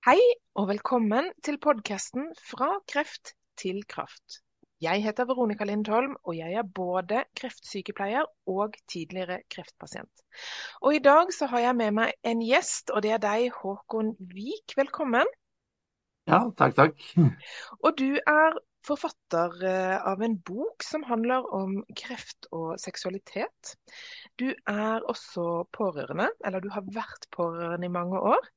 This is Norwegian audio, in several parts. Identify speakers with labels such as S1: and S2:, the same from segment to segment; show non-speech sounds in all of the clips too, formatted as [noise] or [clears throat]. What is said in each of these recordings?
S1: Hei og velkommen til podkasten Fra kreft til kraft. Jeg heter Veronica Lindholm, og jeg er både kreftsykepleier og tidligere kreftpasient. Og I dag så har jeg med meg en gjest, og det er deg, Håkon Vik. Velkommen.
S2: Ja, takk, takk.
S1: Og du er forfatter eh, av en bok som handler om kreft og seksualitet. Du er også pårørende, eller du har vært pårørende i mange år.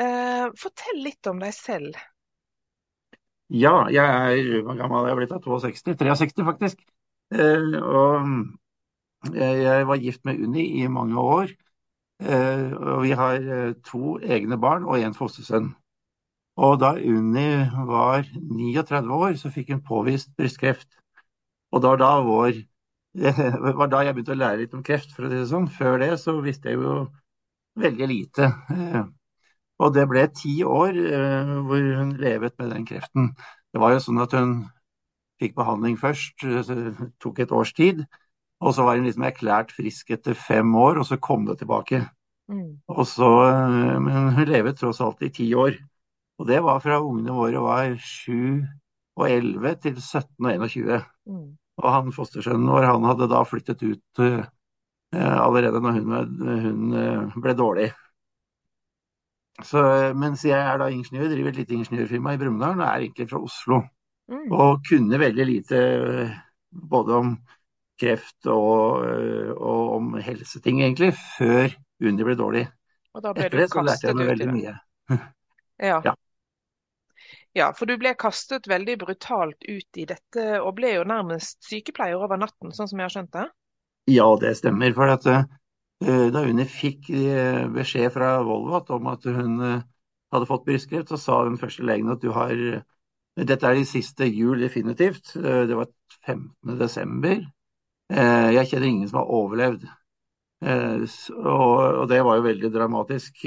S1: Eh, fortell litt om deg selv.
S2: Ja, jeg er hvor gammel er jeg blitt? 62? 63 faktisk. Eh, og jeg var gift med Unni i mange år. Eh, og vi har to egne barn og en fostersønn. Og da Unni var 39 år, så fikk hun påvist brystkreft. Og da, da, [laughs] det var da jeg begynte å lære litt om kreft, for å si det sånn. Før det så visste jeg jo veldig lite. Og det ble ti år eh, hvor hun levet med den kreften. Det var jo sånn at hun fikk behandling først, eh, tok et års tid. Og så var hun liksom erklært frisk etter fem år, og så kom det tilbake. Mm. Og så, eh, men hun levet tross alt i ti år. Og det var fra ungene våre var sju og elleve til 17 og 21. Mm. Og han fostersønnen vår han hadde da flyttet ut uh, allerede når hun, hun uh, ble dårlig. Så, mens jeg er da ingeniør, driver et lite ingeniørfirma i Brumunddal og er egentlig fra Oslo. Mm. Og kunne veldig lite både om kreft og, og, om helseting, egentlig, før Unni ble dårlig.
S1: Og da ble Etter det så lærte jeg meg veldig mye. [laughs] Ja. ja. ja. for du ble kastet veldig brutalt ut i dette, og ble jo nærmest sykepleier over natten, sånn som jeg har skjønt det?
S2: Ja, det stemmer. For at Eh, da Unni fikk eh, beskjed fra Volvat om at hun eh, hadde fått brystkreft, så sa hun første legen at du har Dette er de siste jul definitivt. Det var 15. desember. Jeg kjenner ingen som har overlevd. Og det var jo veldig dramatisk.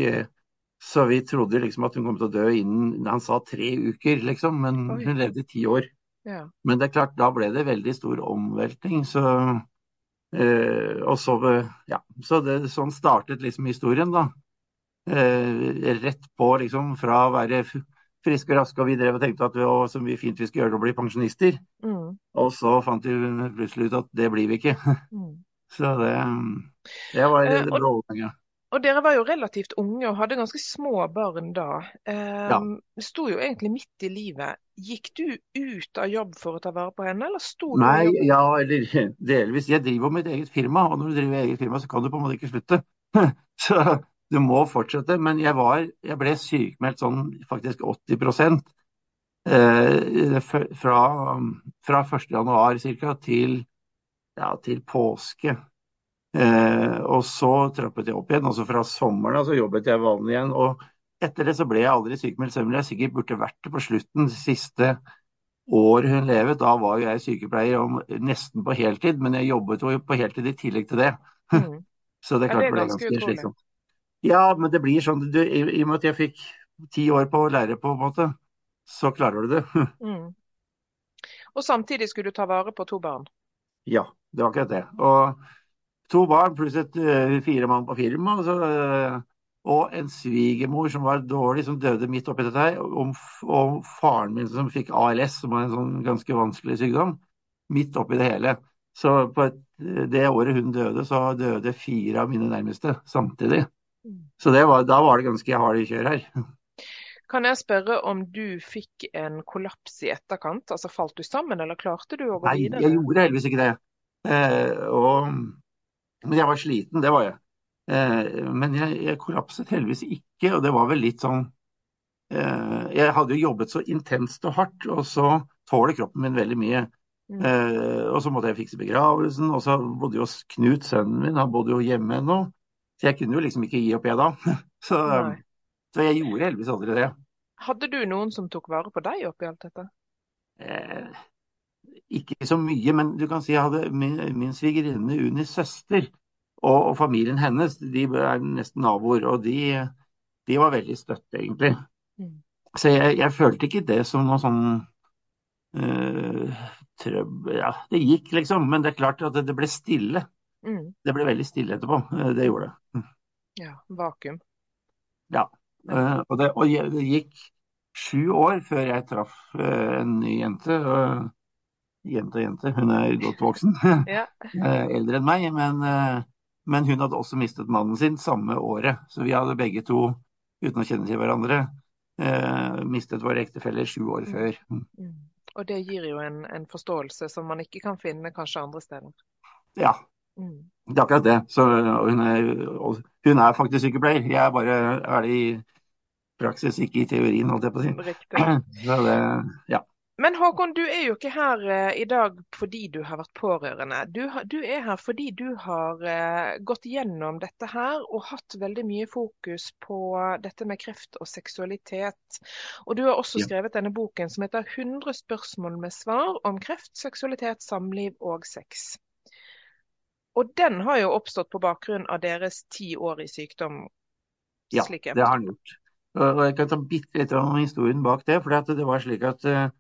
S2: Så vi trodde liksom at hun kom til å dø innen Han sa tre uker, liksom, men hun levde i ti år. Ja. Men det er klart, da ble det veldig stor omveltning. Så Eh, og så, ja, så det, sånn startet liksom historien, da. Eh, rett på, liksom, fra å være friske og raske, og vi drev og tenkte at vi, å, så mye fint vi skulle gjøre det å bli pensjonister. Mm. Og så fant vi plutselig ut at det blir vi ikke. Mm. [laughs] Så det, det var det blå overgangen.
S1: Og dere var jo relativt unge og hadde ganske små barn da. Eh, ja. Sto jo egentlig midt i livet. Gikk du ut av jobb for å ta vare på henne, eller sto du
S2: Nei, ja, eller [laughs] delvis. Jeg driver mitt eget firma, og når du driver eget firma, så kan du på en måte ikke slutte. [laughs] så du må fortsette. Men jeg, var, jeg ble sykemeldt sånn faktisk 80% eh, fra, fra 1.1 ca. Til, ja, til påske. Eh, og så trappet jeg opp igjen. altså Fra sommeren så jobbet jeg vanlig igjen. og Etter det så ble jeg aldri sykemeldt, selv om jeg sikkert burde vært det på slutten. Det siste år hun levet, da var jeg sykepleier om, nesten på heltid, men jeg jobbet jo på heltid i tillegg til det. [laughs] Mm. så det klart ble ganske, ganske slitsomt. Ja, men det blir sånn du, i, i, og med at jeg fikk ti år på å lære, på en måte, så klarer du det. [laughs] mm.
S1: Og samtidig skulle du ta vare på to barn?
S2: Ja, det var akkurat det. Og to barn pluss et uh, fire mann på firma. Altså, uh, og en svigermor som var dårlig, som døde midt oppi dette her. Og, og, faren min som fikk ALS, som var en sånn ganske vanskelig sykdom. Midt oppi det hele. Så på et, det året hun døde, så døde fire av mine nærmeste samtidig. Så var, da var det ganske harde kjør her.
S1: Kan jeg spørre om du fikk en kollaps i etterkant? Altså Falt du sammen, eller klarte du å gå videre?
S2: Nei, jeg gjorde heldigvis ikke det. Eh, og men jeg var sliten, det var jeg. Eh, men jeg, jeg, kollapset heldigvis ikke, og det var vel litt sånn eh, Jeg hadde jo jobbet så intenst og hardt, og så tåler kroppen min veldig mye. Mm. Eh, og så måtte jeg fikse begravelsen, og så bodde jo Knut, sønnen min, han bodde jo hjemme ennå. Så jeg kunne jo liksom ikke gi opp, jeg da. [laughs] Så, så jeg gjorde heldigvis aldri det.
S1: Hadde du noen som tok vare på deg oppi alt dette?
S2: Eh, ikke så mye, men du kan si jeg hadde min, min svigerinne Unis søster og, og, familien hennes, de er nesten naboer. Og de, de var veldig støtte, egentlig. Mm. Så jeg, jeg, følte ikke det som noe sånn uh, trøbbel Ja, det gikk, liksom. Men det er klart at det, det ble stille. Mm. Det ble veldig stille etterpå. Det gjorde det.
S1: Ja, vakuum.
S2: Ja. Uh, og, det, og, det, gikk sju år før jeg traff uh, en ny jente. Uh, jente og jente, hun er godt voksen. [laughs]
S1: ja.
S2: Eldre enn meg. Men, men, hun hadde også mistet mannen sin samme året. Så vi hadde begge to, uten å kjenne til hverandre, mistet våre ektefeller sju år før.
S1: Mm. Og det gir jo en, en, forståelse som man ikke kan finne kanskje andre steder.
S2: Ja, mm. det er akkurat det. Så, hun, er, hun, er, faktisk sykepleier. Jeg er bare er i praksis, ikke i teorien, holdt jeg på å si.
S1: Riktig. [clears throat]
S2: Det, ja.
S1: Men Håkon, du er jo ikke her eh, i dag fordi du har vært pårørende. Du, du er her fordi du har eh, gått gjennom dette her og hatt veldig mye fokus på dette med kreft og seksualitet. Og du har også ja. skrevet denne boken som heter '100 spørsmål med svar om kreft, seksualitet, samliv og sex'. Og den har jo oppstått på bakgrunn av deres ti år i sykdom.
S2: Ja, det har den gjort. Og jeg kan ta bitte litt om historien bak det. for det var slik at eh,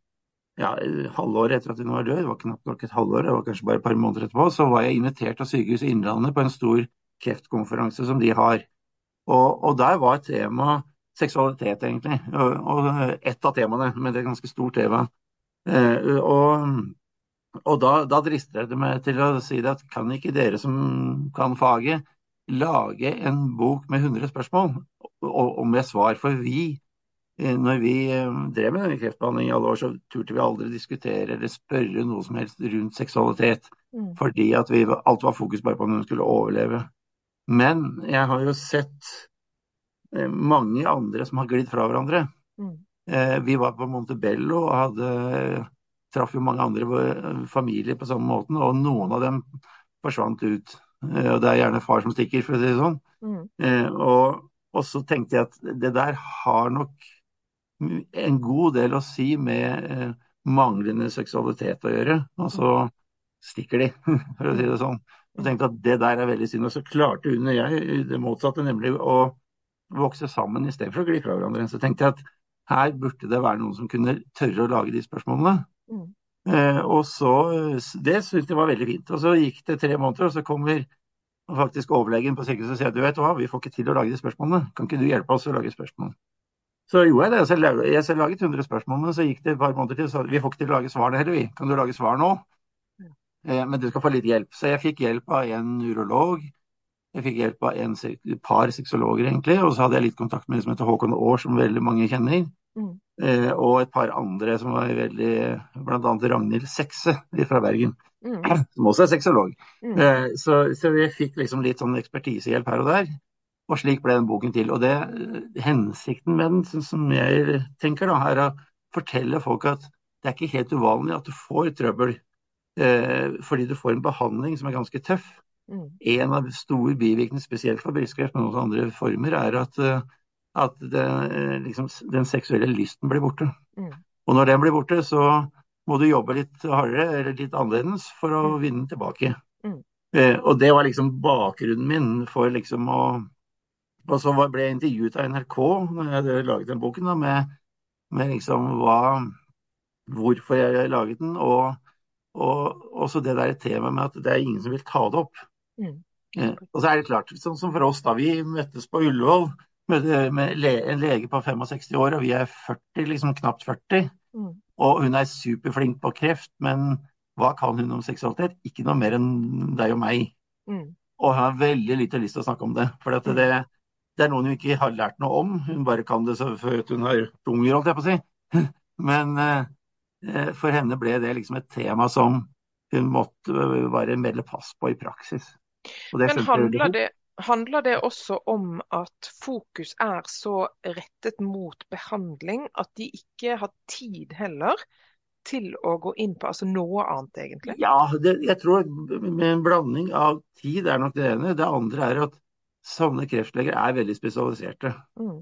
S2: ja, halvåret etter at hun var død, det var knapt nok et halvår, det var kanskje bare et par måneder etterpå, så var jeg invitert av Sykehuset Innlandet på en stor kreftkonferanse som de har. Og, og der var tema seksualitet, egentlig. Og, og, ett av temaene, men det er et ganske stort tema. Eh, og, og da, da drister jeg meg til å si det at kan ikke dere som kan faget, lage en bok med 100 spørsmål og, og med svar? For vi Eh, når vi eh, drev med denne kreftbehandling i alle år, så turte vi aldri diskutere eller spørre noe som helst rundt seksualitet. Mm. Fordi at vi, alt var fokus bare på om hun skulle overleve. Men jeg har jo sett eh, mange andre som har glidd fra hverandre. Mm. Vi var på Montebello og hadde, traff jo mange andre familier på samme måten, og noen av dem forsvant ut. Og det er gjerne far som stikker, for å si det sånn. Mm. Og, og så tenkte jeg at det der har nok en god del å si med eh, manglende seksualitet å gjøre. Og så stikker de, [laughs] for å si det sånn. Og tenkte at det der er veldig synd. Og så klarte hun og jeg det motsatte, nemlig å vokse sammen istedenfor å gli fra hverandre. Så tenkte jeg at her burde det være noen som kunne tørre å lage de spørsmålene. Mm. Eh, og så, Det syntes jeg var veldig fint. Og så gikk det tre måneder, og så kommer faktisk overlegen på sykehuset og sier du vet hva, vi får ikke til å lage de spørsmålene. Kan ikke du hjelpe oss å lage spørsmål? Så gjorde jeg det. Så jeg, jeg selv laget 100 spørsmål, men så gikk det et par måneder til. Så vi får ikke til å lage svarene heller, vi. Kan du lage svar nå? Eh, men du skal få litt hjelp. Så jeg fikk hjelp av en urolog. Jeg fikk hjelp av en, et par sexologer, egentlig. Og så hadde jeg litt kontakt med en som heter Håkon Aar, som veldig mange kjenner. Mm. Eh, og et par andre som var veldig Blant annet Ragnhild Sekse fra Bergen. Mm. Som også er sexolog. Mm. Eh, så, så jeg fikk liksom litt sånn ekspertisehjelp her og der. Og slik ble den boken til. Og det, Hensikten med den, som jeg tenker, da, er å fortelle folk at det er ikke helt uvanlig at du får trøbbel eh, fordi du får en behandling som er ganske tøff. Mm. En av store bivirkningene, spesielt for brystkreft, men også andre former, er at, eh, at det, eh, liksom, den seksuelle lysten blir borte. Mm. Og når den blir borte, så må du jobbe litt hardere eller litt annerledes for å mm. vinne den tilbake. Mm. Eh, og det var liksom bakgrunnen min for liksom å og så ble jeg intervjuet av NRK når jeg laget den boken, da, med, med liksom hva, hvorfor jeg laget den, og, og også det der temaet med at det er ingen som vil ta det opp. Mm. Eh, og så er det klart, sånn som for oss da, vi møttes på Ullevål med, med le, en lege på 65 år, og vi er 40, liksom knapt 40. Mm. Og hun er superflink på kreft, men hva kan hun om seksualitet? Ikke noe mer enn deg og meg. Mm. Og har veldig lite lyst til å snakke om det. For det, mm det er noen hun ikke har lært noe om. Hun bare kan det at hun har unger, holdt jeg på å si. [laughs] Men eh, for henne ble det liksom et tema som hun måtte bare melde pass på i praksis.
S1: Men handler det, handler det også om at fokus er så rettet mot behandling at de ikke har tid heller til å gå inn på altså noe annet, egentlig?
S2: Ja, det, jeg tror med en blanding av tid er nok det ene. Det andre er at sånne kreftleger er veldig spesialiserte. Mm.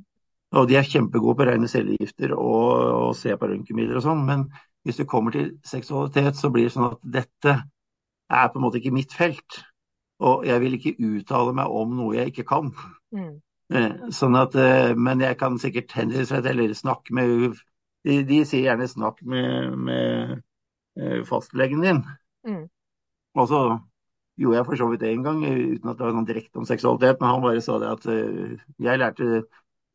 S2: Og de er kjempegode på å regne cellegifter og, og se på røntgenbilder og sånn. Men hvis du kommer til seksualitet, så blir det sånn at dette er på en måte ikke mitt felt. Og jeg vil ikke uttale meg om noe jeg ikke kan. Mm. Eh, sånn at, eh, men jeg kan sikkert henvise eller snakke med de, de, sier gjerne 'snakk med, med eh, fastlegen din'. Mm. Og så gjorde jeg for så vidt en gang, uten at det var noe direkte om seksualitet. Men han bare sa det at uh, jeg lærte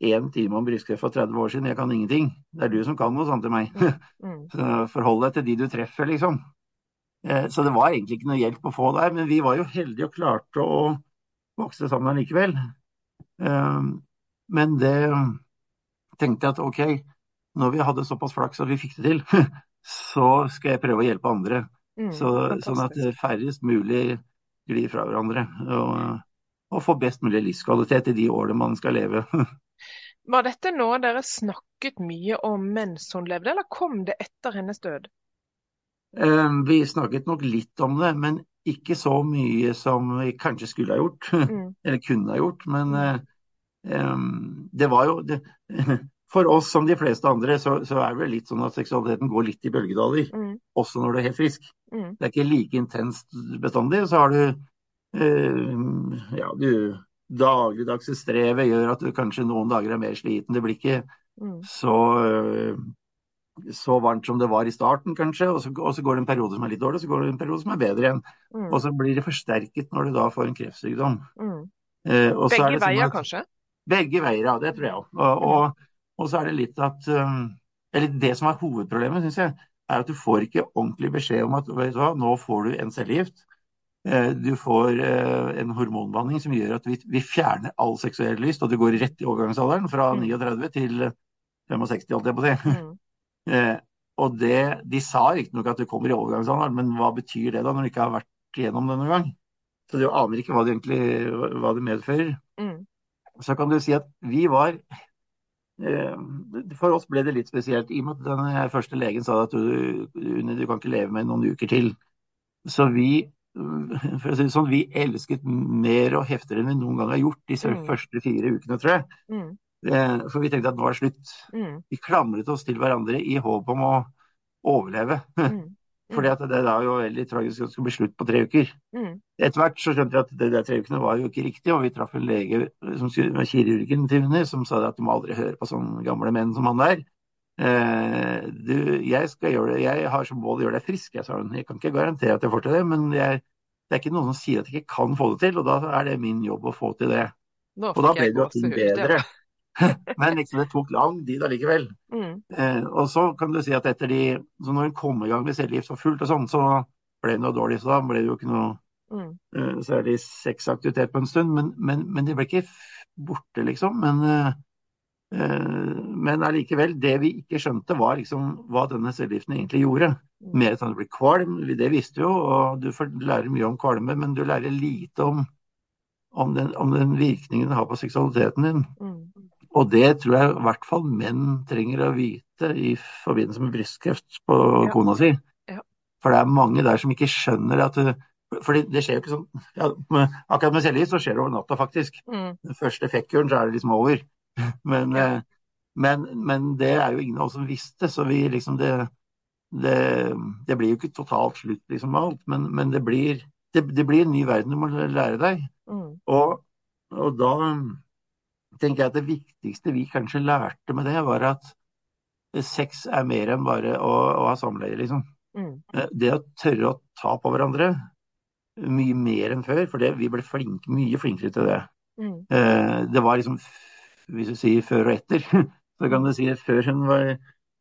S2: én time om brystkreft for 30 år siden. Jeg kan ingenting. Det er du som kan noe sånt til meg.
S1: Mm. [laughs]
S2: Så forhold deg til de du treffer, liksom. Eh, Så det var egentlig ikke noe hjelp å få der, men vi var jo heldige og klarte å vokse sammen allikevel. Eh, Men det tenkte jeg at ok, når vi hadde såpass flaks at vi fikk det til, [laughs] så skal jeg prøve å hjelpe andre.
S1: Mm.
S2: Så, sånn at færrest mulig glir fra hverandre. Og, og får best mulig livskvalitet i de årene man skal leve. [laughs]
S1: Var dette noe dere snakket mye om mens hun levde, eller kom det etter hennes død?
S2: Eh, Vi snakket nok litt om det, men ikke så mye som vi kanskje skulle ha gjort. [laughs]
S1: Mm.
S2: Eller kunne ha gjort. Men um, det var jo det, [laughs] For oss som de fleste andre, så, så er det vel litt sånn at seksualiteten går litt i bølgedaler.
S1: Mm.
S2: Også når du er helt frisk.
S1: Mm.
S2: Det er ikke like intenst bestandig. Så har du eh, ja, du dagligdagse strevet gjør at du kanskje noen dager er mer sliten. Det blir ikke
S1: Mm.
S2: så, eh, så varmt som det var i starten, kanskje. Og så, og så går det en periode som er litt dårlig, så går det en periode som er bedre igjen.
S1: Mm.
S2: Og så blir det forsterket når du da får en kreftsykdom.
S1: Mm.
S2: Eh, og så er
S1: Begge
S2: veier, sånn
S1: veier,
S2: at-
S1: kanskje?
S2: Begge veier, ja. Det tror jeg òg. Og, og, og så er det litt at um, Eller det som er hovedproblemet, syns jeg, er at du får ikke ordentlig beskjed om at vet du hva, nå får du en cellegift. Eh, Du får eh, en hormonbehandling som gjør at vi, vi fjerner all seksuell lyst, og du går rett i overgangsalderen fra
S1: Mm.
S2: 39 til 65, holdt jeg på å si.
S1: Mm. [laughs]
S2: Eh, Og det, de sa riktignok at du kommer i overgangsalderen, men hva betyr det da når du ikke har vært igjennom det noen gang? Så du aner ikke hva det egentlig hva det medfører.
S1: Mm.
S2: Så kan du si at vi var eh, For oss ble det litt spesielt, i og med at den første legen sa at du, du kan ikke leve med noen uker til. Så vi å si sånn, vi elsket mer og heftigere enn vi noen gang har gjort de
S1: Mm.
S2: første fire ukene, tror jeg.
S1: Mm.
S2: Eh, For vi tenkte at nå er det slutt.
S1: Mm.
S2: Vi klamret oss til hverandre i håp om å overleve.
S1: Mm.
S2: Fordi at det er jo veldig tragisk at det skulle bli slutt på tre uker.
S1: Mm.
S2: Etter hvert så skjønte jeg at de der tre ukene var jo ikke riktig, og vi traff en lege som med kirurgen til henne, som sa at du må aldri høre på sånne gamle menn som han der. Eh, du, jeg det, jeg har som mål å gjøre deg frisk, jeg sa hun. Jeg kan ikke garantere at jeg får til det, men jeg, det er ikke noen som sier at jeg ikke kan få det til, og da er det min jobb å få til det.
S1: Nå
S2: Og da ble det jo ting.
S1: Det
S2: bedre.
S1: var- [laughs]
S2: Men liksom det tok lang tid allikevel.
S1: Mm.
S2: Eh, og så kan du si at etter de Så når hun kom i gang med cellegift for fullt og sånn, så ble det noe dårlig. Så da ble det jo ikke noe
S1: Mm.
S2: eh, særlig sexaktivitet på en stund. Men, men, men de ble ikke borte, liksom. Men, eh, eh, men allikevel, det vi ikke skjønte, var liksom hva denne cellegiften egentlig gjorde.
S1: Mm.
S2: Mer sånn at du blir kvalm, det visste jo, og du får lære mye om kvalme, men du lærer lite om, om, den, om den virkningen det har på seksualiteten din.
S1: Mm.
S2: Og det tror jeg i hvert fall menn trenger å vite i forbindelse med brystkreft på
S1: Ja.
S2: kona si.
S1: Ja.
S2: For det er mange der som ikke skjønner at For det, skjer jo ikke sånn ja, med, Akkurat med cellegift så skjer det over natta, faktisk.
S1: Mm.
S2: Den første fekkuren så er det liksom over. Men, men, men det er jo ingen av oss som visste, så vi liksom det, det, det blir jo ikke totalt slutt liksom med alt, men, men det, blir, det, det blir en ny verden du må lære deg.
S1: Mm.
S2: Og, og da tenker jeg at det viktigste vi kanskje lærte med det, var at sex er mer enn bare å, å ha samleie, liksom.
S1: Mm.
S2: Eh, Det å tørre å ta på hverandre, mye mer enn før, for det, vi ble flinke, mye flinkere til det.
S1: Mm.
S2: Eh, Det var liksom, hvis du sier før og etter, [laughs] så kan du si at før hun var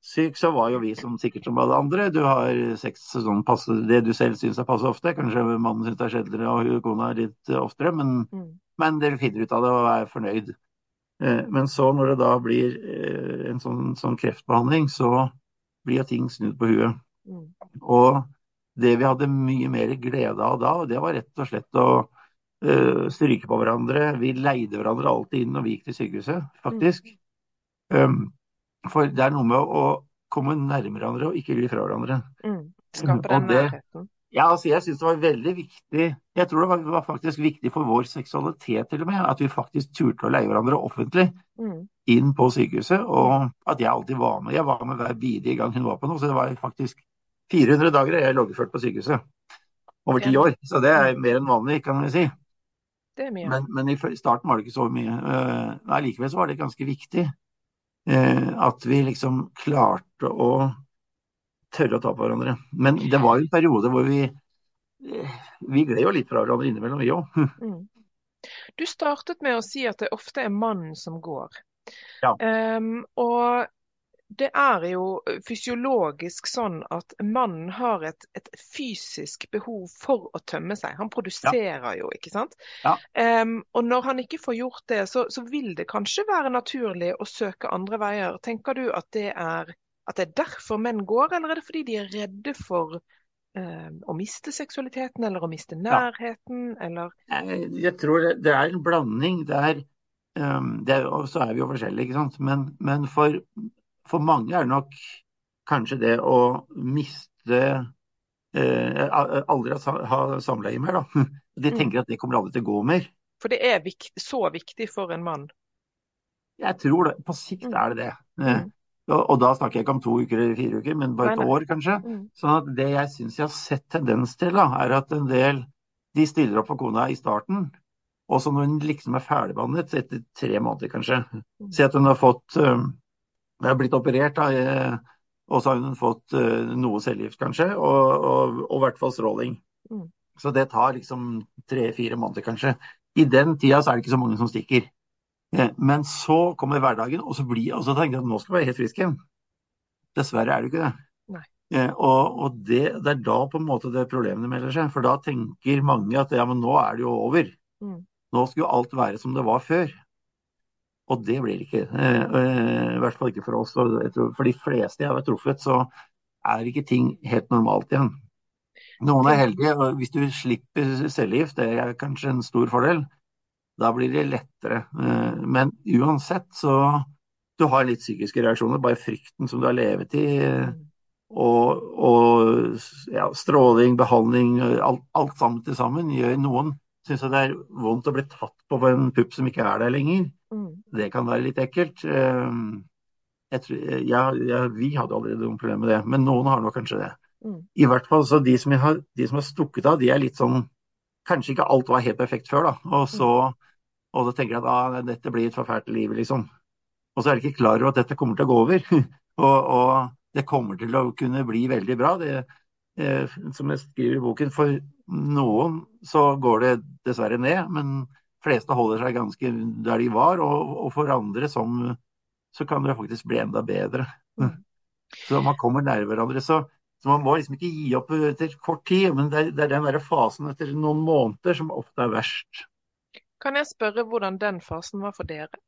S2: syk, så var jo vi som sikkert som alle andre. Du har sex sånn passe, det du selv syns er passe ofte. Kanskje mannen syns det er sjeldnere og kona litt oftere, men
S1: Mm.
S2: men dere finner ut av det og er fornøyd. Eh, Men så når det da blir eh, en sånn, sånn kreftbehandling, så blir ting snudd på huet.
S1: Mm.
S2: Og det vi hadde mye mer glede av da, det var rett og slett å eh, stryke på hverandre. Vi leide hverandre alltid inn når vi gikk til sykehuset, faktisk. Um, for det er noe med å komme nærmere hverandre og ikke gli fra hverandre.
S1: Mm. Skaper den nærheten.
S2: Ja, altså jeg syns det var veldig viktig Jeg tror det var, var faktisk viktig for vår seksualitet til og med, at vi faktisk turte å leie hverandre offentlig
S1: Mm.
S2: inn på sykehuset, og at jeg alltid var med. Jeg var med hver bidige gang hun var på noe, så det var faktisk 400 dager jeg loggført på sykehuset. Over ti år, så det er mer enn vanlig, kan vi si.
S1: Det er.
S2: Men, men i starten var det ikke så mye. Nei, likevel så var det ganske viktig eh, at vi liksom klarte å tørre å ta på hverandre. Men det var jo en periode hvor vi vi gled jo litt fra hverandre innimellom, vi òg. [laughs]
S1: Mm. Du startet med å si at det ofte er mannen som går.
S2: Ja.
S1: Um, og det er jo fysiologisk sånn at mannen har et, et fysisk behov for å tømme seg. Han produserer ja. jo, ikke sant.
S2: Ja.
S1: Um, og når han ikke får gjort det, så, så, vil det kanskje være naturlig å søke andre veier. Tenker du at det er, at det er derfor menn går, eller er det fordi de er redde for eh, å miste seksualiteten, eller å miste nærheten, ja. eller
S2: Jeg tror det, er en blanding. Det er Um, det, og så er vi jo forskjellige, ikke sant. Men, men for, for, mange er det nok kanskje det å miste eh, Aldri ha samleie mer, da. [laughs] De mm. tenker at det kommer aldri til å gå mer.
S1: For det er vikt, så viktig for en mann?
S2: Jeg tror det. På sikt mm. er det det. Eh, mm. Og, da snakker jeg ikke om to uker eller fire uker, men bare et nei, nei. år, kanskje. Mm. Sånn at det jeg syns jeg har sett tendens til, da, er at en del de stiller opp for kona i starten. Og så når hun liksom er ferdigbehandlet, etter tre måneder kanskje mm. Si at hun har fått Hun har blitt operert, da, eh, og så har hun fått uh, noe cellegift kanskje, og, i hvert fall stråling. Mm. Så det tar liksom tre-fire måneder kanskje. I den tida så er det ikke så mange som stikker. Eh, men så kommer hverdagen, og så, blir, og så tenker jeg at nå skal jeg være helt frisk igjen. Dessverre er det ikke det. Eh, og, og det, det, er da på en måte det problemet melder seg. For da tenker mange at ja, men nå er det jo over. Mm. Nå skulle alt være som det var før. Og det blir det ikke. Eh, I hvert fall ikke for oss. For de fleste jeg har truffet, så er ikke ting helt normalt igjen. Noen er heldige. og Hvis du slipper cellegift, det er kanskje en stor fordel, da blir det lettere. Eh, men uansett så du har litt psykiske reaksjoner. Bare frykten som du har levet i. Og, og ja, stråling, behandling, alt, alt, sammen til sammen gjør noen syns det er vondt å bli tatt på på en pupp som ikke er der lenger. Mm. Det kan være litt ekkelt. Ehm, tror, ja, ja, vi hadde aldri noen problemer med det, men noen har nok kanskje det. Mm. I hvert fall så de som, har, de som har stukket av, de er litt sånn Kanskje ikke alt var helt perfekt før, da. Og så og da tenker jeg at ah, dette blir et forferdelig liv, liksom. Og så er de ikke klar over at dette kommer til å gå over. [laughs] og, og, det kommer til å kunne bli veldig bra. Det, eh, som jeg skriver i boken, for noen så går det dessverre ned, men fleste holder seg ganske der de var. Og, og for andre som, så kan det faktisk bli enda bedre. Mm. Så man kommer nær hverandre. Så, så, man må liksom ikke gi opp etter kort tid, men det er, det er den der fasen etter noen måneder som ofte er verst.
S1: Kan jeg spørre hvordan den fasen var for dere?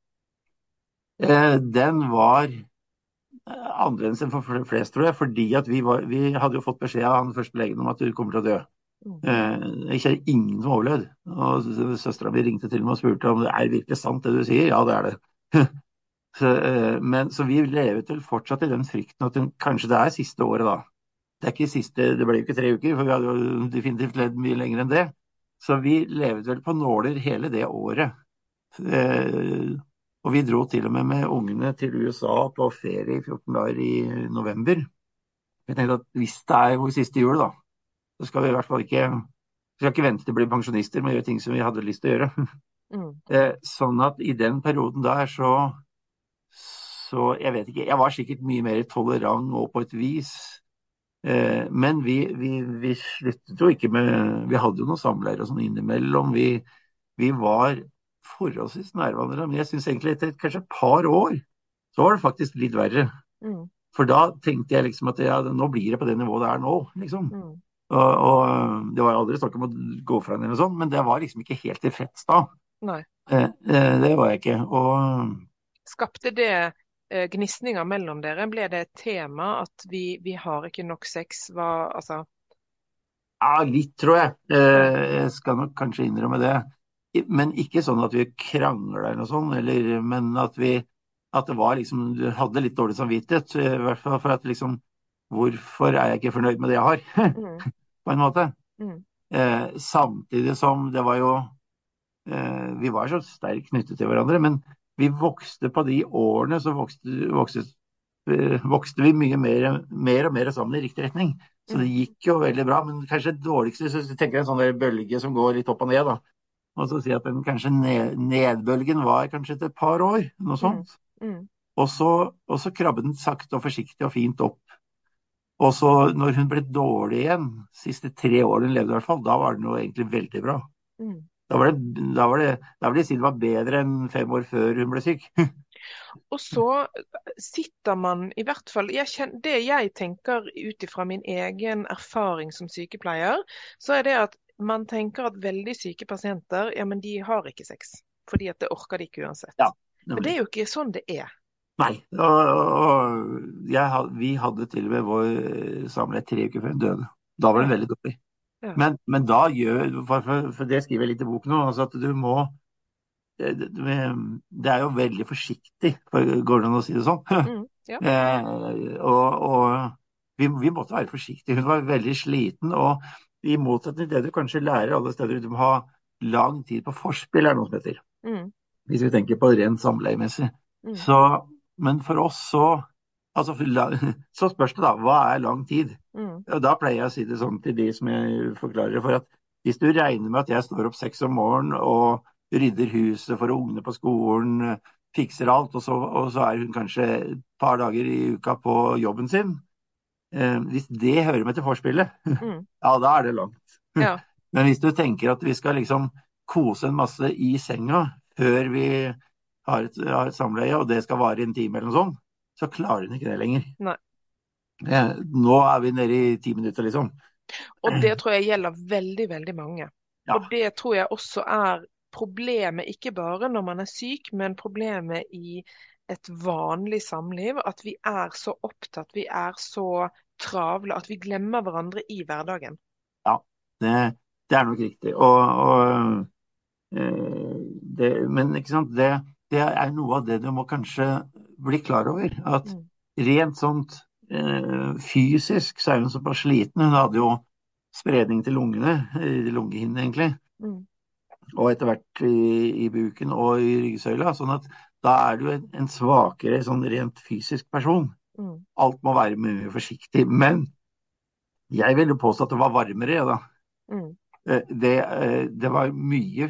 S2: Eh, den var eh, annerledes enn for flest, tror jeg. Fordi vi, var, vi, hadde jo fått beskjed av han første legen om at du kommer til å dø. Mm. jeg kjenner ingen som overlevde. Og Søstera mi ringte til meg og spurte om det er virkelig sant det du sier. Ja, det er det. [laughs] så, eh, men, så vi levet vel fortsatt i den frykten at den, kanskje det er siste året, da. Det, er ikke siste, det ble jo ikke tre uker, for vi hadde jo definitivt ledd mye lenger enn det. Så vi levde vel på nåler hele det året. Eh, og vi dro til og med med ungene til USA på ferie i 14 dager i november. Vi tenkte at hvis det er vår siste jul, da, så skal vi i hvert fall ikke vi skal ikke vente til å bli pensjonister men gjøre ting som vi hadde lyst til å gjøre. Mm. [laughs] Eh, sånn at i den perioden der så, så Jeg vet ikke. Jeg var sikkert mye mer tolerant og på et vis. Eh, men vi, vi, vi, sluttet jo ikke med Vi hadde jo noen samleier og sånn innimellom. Vi, vi var forholdsvis nær hverandre. Men jeg syns egentlig etter kanskje et par år så var det faktisk litt verre. Mm. For da tenkte jeg liksom at ja, nå blir det på det nivået det er nå, liksom. Mm. Og, og, Det var aldri snakk om å gå fra henne, eller sånn, men det var liksom ikke helt tilfreds da.
S1: Nei.
S2: Eh, eh, det var jeg ikke. Og...
S1: Skapte det eh, gnisninger mellom dere? Ble det et tema at vi, vi har ikke nok sex? Hva, altså...
S2: Ja, litt, tror jeg. Eh, jeg skal nok kanskje innrømme det. Men ikke sånn at vi krangla eller noe sånt, eller, men at vi at det var liksom, du hadde litt dårlig samvittighet. I hvert fall for at liksom Hvorfor er jeg ikke fornøyd med det jeg har? [laughs] Mm. på en måte. Mm. Eh, samtidig som det var jo eh, Vi var så sterkt knyttet til hverandre, men vi vokste på de årene så vokste, vokste, eh, vokste vi mye mer, mer, og mer sammen i riktig retning. Så det mm. gikk jo veldig bra. Men kanskje det dårligste du tenker en sånn bølge som går litt opp og ned, da. Og så si at den kanskje ned, nedbølgen var kanskje et par år, noe mm. sånt. Mm. Mm. Og, så, og så krabbet den sakte og forsiktig og fint opp og så når hun ble dårlig igjen, siste tre årene hun levde i hvert fall, da var den jo egentlig veldig bra. Mm. Da, var det, da, var det, da vil jeg si det var bedre enn fem år før hun ble syk. [laughs]
S1: Og så sitter man i hvert fall jeg kjenner, Det jeg tenker ut ifra min egen erfaring som sykepleier, så er det at man tenker at veldig syke pasienter ja, men de har ikke sex. Fordi at det orker de ikke uansett.
S2: Ja,
S1: men det er jo ikke sånn det er.
S2: Nei. Og, og jeg, vi hadde til og med vår samlet tre uker før hun døde. Da var det veldig dårlig. Ja. Men, men, da gjør for, for, det skriver jeg litt i boken òg, altså at du må det, det, er jo veldig forsiktig, går det an å si det sånn? [laughs] Mm, ja. eh, og, og vi, vi, måtte være forsiktige. Hun var veldig sliten. Og i motsetning til det du kanskje lærer alle steder, du må ha lang tid på forspill, er noe som heter. Mm. Hvis vi tenker på rent samleiemessig. Mm. men for oss så Altså, [laughs] så spørs det da, hva er lang tid? Mm. Og Da pleier jeg å si det sånn til de som jeg forklarer for at hvis du regner med at jeg står opp seks om morgenen og rydder huset for ungene på skolen, fikser alt, og så, og så, er hun kanskje et par dager i uka på jobben sin eh, Hvis det hører med til forspillet, mm. [laughs] ja, da er det langt. Ja. [laughs] Men hvis du tenker at vi skal liksom kose en masse i senga før vi har et, har et samleie, og det skal vare en time eller noe sånt, så klarer hun ikke det lenger. Nei. Nå er vi nede i ti minutter, liksom.
S1: Og det tror jeg gjelder veldig, veldig mange. Ja. Og det tror jeg også er problemet, ikke bare når man er syk, men problemet i et vanlig samliv. At vi er så opptatt, vi er så travle at vi glemmer hverandre i hverdagen.
S2: Ja, det, det er nok riktig. Og, og eh, det, men det, det, er noe av det du må kanskje bli klar over. At mm. rent sånt eh, fysisk så er hun såpass sliten. Hun hadde jo spredning til lungene, i lungehinnene egentlig. Mm. Og etter hvert i, i, buken og i ryggsøyla. Sånn at da er du en, en svakere sånn rent fysisk person. Mm. Alt må være mye forsiktig. Men jeg ville påstå at det var varmere, da. Mm. Eh, det, eh, det, var mye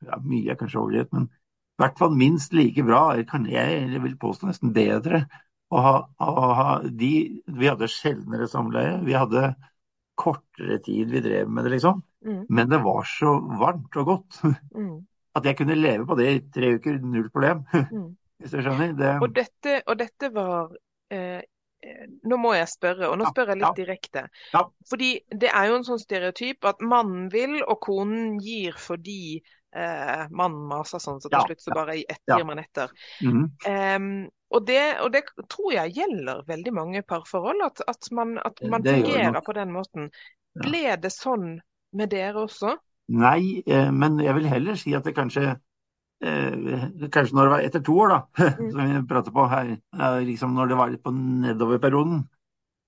S2: ja, Mye er kanskje overdrevet, men hvert fall minst like bra, kan jeg vil påstå nesten bedre. Å ha, å ha de, vi hadde sjeldnere samleie. Vi hadde kortere tid vi drev med det, liksom. Mm. Men det var så varmt og godt mm. at jeg kunne leve på det i tre uker, null problem. [laughs] Mm. Hvis du skjønner? Det...
S1: Og, dette, og, dette, var eh, Nå må jeg spørre, og nå spør jeg litt ja, direkte. Ja. Fordi det er jo en sånn stereotyp at mannen vil og konen gir fordi eh, mannen maser sånn, så til ja, slutt så bare gir man etter. Mm um, og, det, og, det, tror jeg gjelder veldig mange parforhold, at, at man, at man fungerer på den måten. Ble det sånn med dere også?
S2: Nei, eh, men jeg vil heller si at det kanskje eh, Kanskje når det var etter to år, da, [laughs] mm. som vi prater på her, liksom når det var litt på nedoverperioden,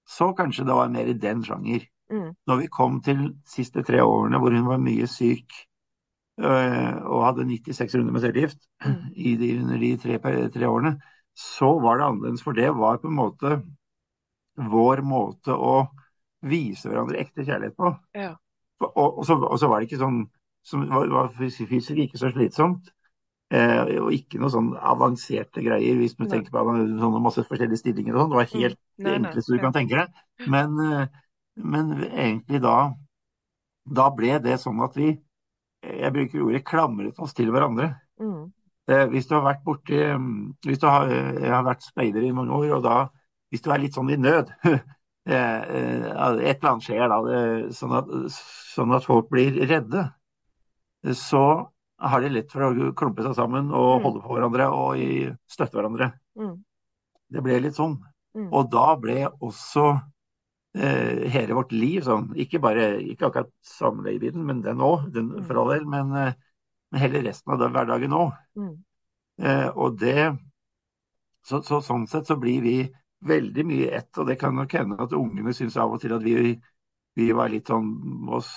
S2: så kanskje det var mer i den sjanger. Mm. Når vi kom til de siste tre årene hvor hun var mye syk, Eh, og hadde 96 runder med cellegift mm. de, under de tre, tre, årene, så var det annerledes. For det var på en måte vår måte å vise hverandre ekte kjærlighet på. Ja. Og, og, så, og, så, var det ikke sånn som var, var fysisk ikke så slitsomt. Eh, og ikke noe sånn avanserte greier, hvis du tenker på sånne masse forskjellige stillinger og sånn. Det var mm. helt mm. det enkleste du kan tenke deg. Men, eh, men egentlig da, da ble det sånn at vi jeg bruker ordet klamret oss til hverandre. Mm. Eh, hvis du har vært borti mm, hvis du har, Jeg har vært speider i mange år, og da hvis du er litt sånn i nød [laughs] eh, eh, Et eller annet skjer da, sånn at, sånn at folk blir redde. Så har de lett for å klumpe seg sammen og mm. holde på hverandre og støtte hverandre. Mm. Det ble litt sånn. Mm. Og da ble også eh, hele vårt liv sånn. Ikke, bare, ikke akkurat samleiebiten, men den òg, mm. for all del. Men, eh, men, hele resten av den hverdagen òg. Mm. Eh, og det så, så, Sånn sett så blir vi veldig mye ett, og det kan nok hende at ungene syns av og til at vi, vi var litt sånn oss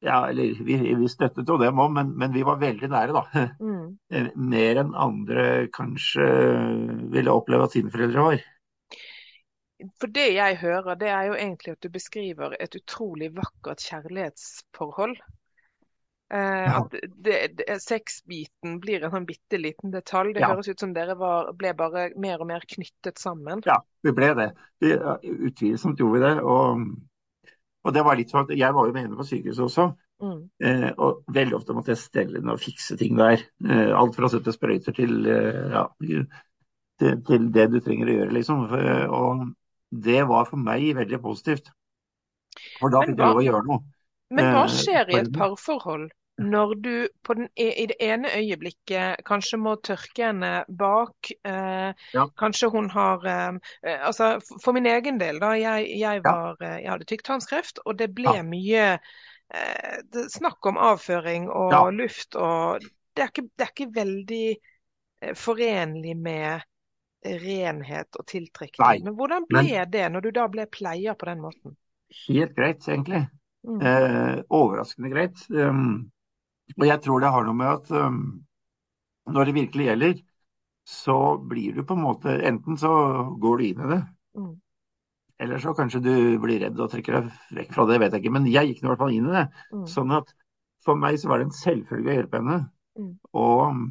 S2: ja, eller vi, vi støttet jo dem òg, men, men, vi var veldig nære, da. Mm. [laughs] Eh, mer enn andre kanskje ville oppleve at sine foreldre var.
S1: For det jeg hører, det er jo egentlig at du beskriver et utrolig vakkert kjærlighetsforhold. Eh, ja. At det, det, sexbiten blir en sånn bitte liten detalj. Det ja. høres ut som dere var, ble bare mer og mer knyttet sammen.
S2: Ja, vi ble det. Utvilsomt gjorde vi det. Og, og, det var litt sånn at Jeg var jo med henne på sykehuset også.
S1: Mm.
S2: Eh, og veldig ofte måtte jeg stelle henne og fikse ting der. Eh, alt fra å sette sprøyter til, eh, ja, til, til det du trenger å gjøre, liksom. For, og det var for meg veldig positivt. For da fikk jeg lov å gjøre noe.
S1: Men hva
S2: Eh,
S1: skjer i et parforhold når du på den, e- i det ene øyeblikket kanskje må tørke henne bak? Eh,
S2: Ja.
S1: Kanskje hun har eh, eh, Altså for min egen del, da. Jeg, jeg, var, eh, jeg hadde tykktarmskreft, og det ble
S2: Ja.
S1: mye eh, snakk om avføring og
S2: Ja.
S1: luft og det er, ikke, det er ikke veldig forenlig med renhet og tiltrekning.
S2: Nei,
S1: Men hvordan
S2: men-
S1: ble det når du da ble pleier på den måten?
S2: Helt greit, egentlig.
S1: Mm.
S2: Eh, overraskende greit. Um, og jeg tror det har noe med at um, når det virkelig gjelder, så blir du på en måte Enten så går du inn i det,
S1: Mm.
S2: eller så kanskje du blir redd og trekker deg vekk fra det, vet jeg ikke. Men jeg gikk i hvert fall inn i det.
S1: Mm.
S2: Sånn at for meg så var det en selvfølge å hjelpe henne.
S1: Mm.
S2: Og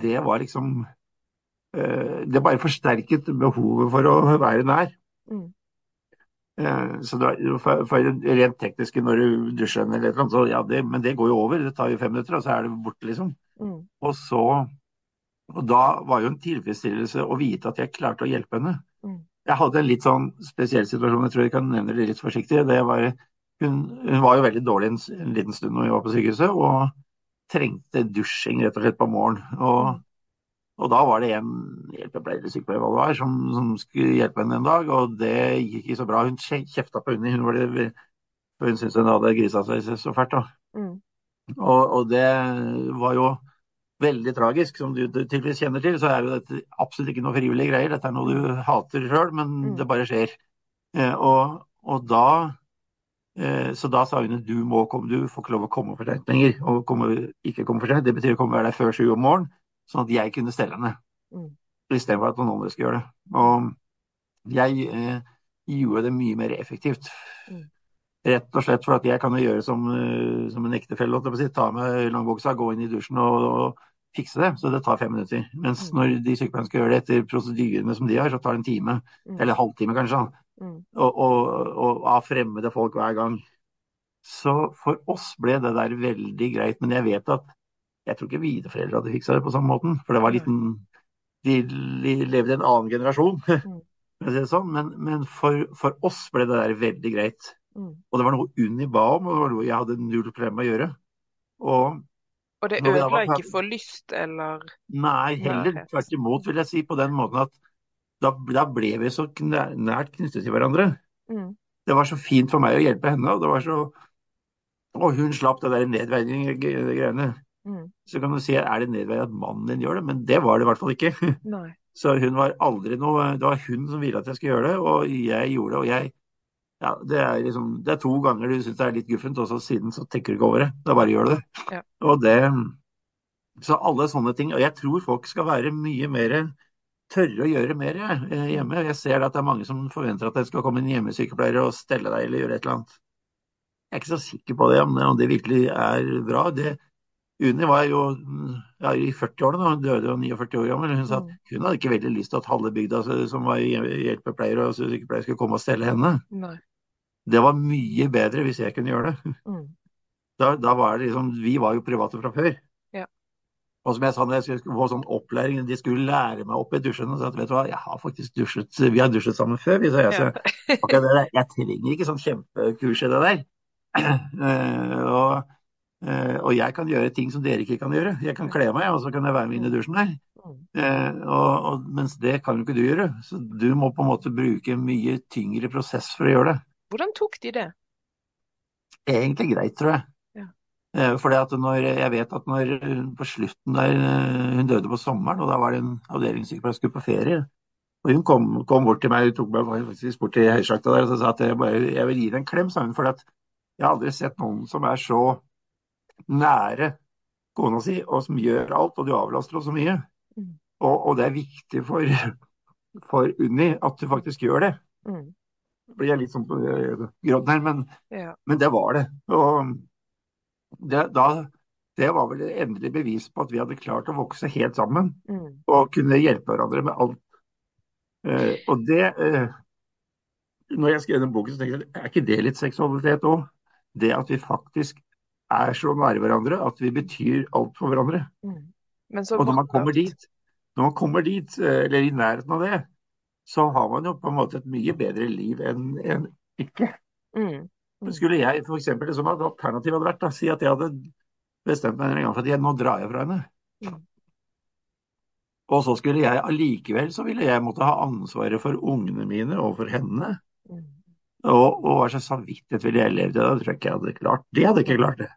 S2: det var liksom Det bare forsterket behovet for å være nær.
S1: Mm.
S2: Eh, Så det for, for rent tekniske når du dusjer eller noe, så ja, det, men det går jo over. Det tar jo fem minutter, og så er det borte, liksom.
S1: Mm.
S2: Og så Og da var jo en tilfredsstillelse å vite at jeg klarte å hjelpe henne.
S1: Mm.
S2: Jeg hadde en litt sånn spesiell situasjon, jeg tror jeg kan nevne det litt forsiktig. Det var, hun, hun var jo veldig dårlig en, en liten stund når vi var på sykehuset, og trengte dusjing rett og slett på morgenen. Og, og da var det en hjelpepleier sykepleier som, som skulle hjelpe henne en dag, og det gikk ikke så bra. Hun kje- kjefta på Unni, hun, var hun syntes hun hadde grisa seg så fælt.
S1: Mm.
S2: Og, og det var jo veldig tragisk. Som du, du tydeligvis kjenner til, så er jo dette absolutt ikke noe frivillige greier. Dette er noe du hater sjøl, men
S1: Mm.
S2: det bare skjer. Eh, og, og da eh, Så da sa hun at du må komme, du får ikke lov å komme for sent lenger. Og komme, ikke komme for sent, det betyr å komme være der før sju om morgenen, sånn at jeg kunne stelle henne.
S1: Mm.
S2: Istedenfor at noen andre skulle gjøre det. Og jeg eh, gjorde det mye mer effektivt.
S1: Mm.
S2: Rett og slett for at jeg kan jo gjøre som, eh, som en ektefelle. Si, ta med langbuksa, gå inn i dusjen og, og fikse det. Så det tar fem minutter. Mens
S1: Mm.
S2: når de sykepleierne skal gjøre det etter prosedyrene som de har, så tar det en time.
S1: Mm.
S2: Eller en halvtime kanskje.
S1: Mm.
S2: Og, og, og av fremmede folk hver gang. Så for oss ble det der veldig greit. Men jeg vet at jeg tror ikke mine foreldre hadde fiksa det på samme måten. For det var litt en, de, de levde i en annen generasjon. [laughs]
S1: Mm.
S2: sånn. Men, men for, for oss ble det der veldig greit.
S1: Mm.
S2: Og det var noe Unni ba om, og det var noe jeg hadde null problem med å gjøre. Og
S1: Og det ødela
S2: var
S1: ikke for lyst eller
S2: nei, heller tvert imot, vil jeg si, på den måten at da, da ble vi så nært knyttet til hverandre.
S1: mm.
S2: Det var så fint for meg å hjelpe henne, og det var så Og hun slapp det der nedverdigende ge- greiene.
S1: Mm.
S2: Så kan du si er det nedverdigende at mannen din gjør det, men det var det i hvert fall ikke. [laughs]
S1: Nei.
S2: Så hun var aldri noe Det var hun som ville at jeg skulle gjøre det, og jeg gjorde det. Og jeg Ja, det er liksom Det er to ganger du syns det er litt guffent, og så siden så tenker du ikke over det. Da bare gjør du det.
S1: Ja.
S2: Og det Så alle sånne ting. Og jeg tror folk skal være mye mer tørre å gjøre mer eh, hjemme. Jeg ser at det er mange som forventer at det skal komme en hjemmesykepleier og stelle deg eller gjøre et eller annet. Jeg er ikke så sikker på det, om det virkelig er bra. Det, Unni var jo ja, i 40-årene hun døde, jo 49 år gammel. Hun sa at
S1: Mm.
S2: hun hadde ikke veldig lyst til at halve bygda som var hjelpepleiere og sykepleiere skulle komme og stelle henne.
S1: Nei.
S2: Det var mye bedre hvis jeg kunne gjøre det.
S1: Mm. [laughs]
S2: Da, da var det liksom, Vi var jo private fra før.
S1: Ja.
S2: Og som jeg sa, når jeg skulle få sånn opplæring, de skulle lære meg opp i dusjen. Og sa at vet du hva, jeg har faktisk dusjet, vi har dusjet sammen før. Vi, sa jeg, så, okay, jeg trenger ikke sånn kjempekurs i det der. [clears throat] Eh, og, og jeg kan gjøre ting som dere ikke kan gjøre. Jeg kan kle meg, og så kan jeg være med inn i dusjen der.
S1: Mm.
S2: Eh, og, og, mens det kan jo ikke du gjøre. Så du må på en måte bruke mye tyngre prosess for å gjøre det.
S1: Hvordan tok de det?
S2: Egentlig greit, tror jeg.
S1: Ja.
S2: Eh, fordi at når, jeg vet at når på slutten der eh, Hun døde på sommeren, og da var det en avdelingssykepleier som skulle på ferie. Og hun kom, kom bort til meg, hun tok meg faktisk bort til høysjakta der og så sa at jeg, bare, jeg vil gi deg en klem, sa hun. For jeg har aldri sett noen som er så nære kona si, og som gjør alt, og du avlaster henne så mye.
S1: Mm.
S2: Og, og det er viktig for, for Unni at du faktisk gjør det.
S1: Mm.
S2: Det blir jeg litt sånn øh, gråten her, men,
S1: Ja.
S2: men det var det. Og det, da, det var vel et endelig bevis på at vi hadde klart å vokse helt sammen
S1: Mm.
S2: og kunne hjelpe hverandre med alt. Uh, og det uh, Når jeg skrev den boken, så tenkte jeg er ikke det litt seksualitet òg? Det at vi faktisk er så nære hverandre at vi betyr alt for hverandre.
S1: Mm. Men så
S2: Og når man kommer dit, når man kommer dit, eh, eller i nærheten av det, så har man jo på en måte et mye bedre liv enn en ikke.
S1: Mm. Mm.
S2: Skulle jeg for eksempel, som et alternativ hadde vært, da, si at jeg hadde bestemt meg en gang for at jeg, nå drar jeg fra henne.
S1: Mm.
S2: Og så skulle jeg allikevel så ville jeg måtte ha ansvaret for ungene mine og for henne.
S1: Mm.
S2: Og, og hva slags samvittighet ville jeg levd i? Det tror jeg ikke jeg hadde klart. Det hadde jeg ikke klart, det.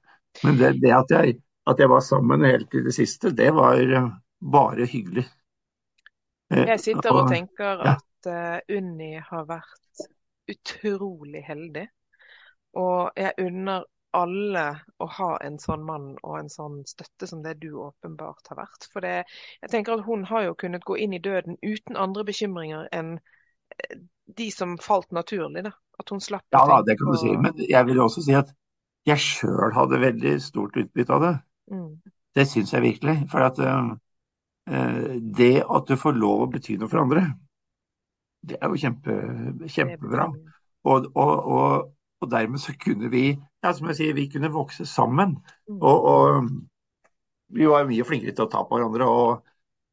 S2: Men det, det at, jeg, at jeg var sammen helt til det siste, det var eh, bare hyggelig. Eh,
S1: Jeg sitter og tenker
S2: ja.
S1: at eh, Unni har vært utrolig heldig. Og jeg unner alle å ha en sånn mann og en sånn støtte som det du åpenbart har vært. For det, jeg tenker at hun har jo kunnet gå inn i døden uten andre bekymringer enn de som falt naturlig, da. At hun slapp
S2: Ja da, det kan du
S1: og...
S2: si. Men jeg vil også si at jeg sjøl hadde veldig stort utbytte av det.
S1: mm,
S2: Det syns jeg virkelig. For at eh, det at du får lov å bety noe for andre, det er jo kjempe, kjempebra. Og, og, og, og dermed så kunne vi, ja, som jeg sier, vi kunne vokse sammen.
S1: Mm.
S2: Og, vi var mye flinkere til å ta på hverandre. Og,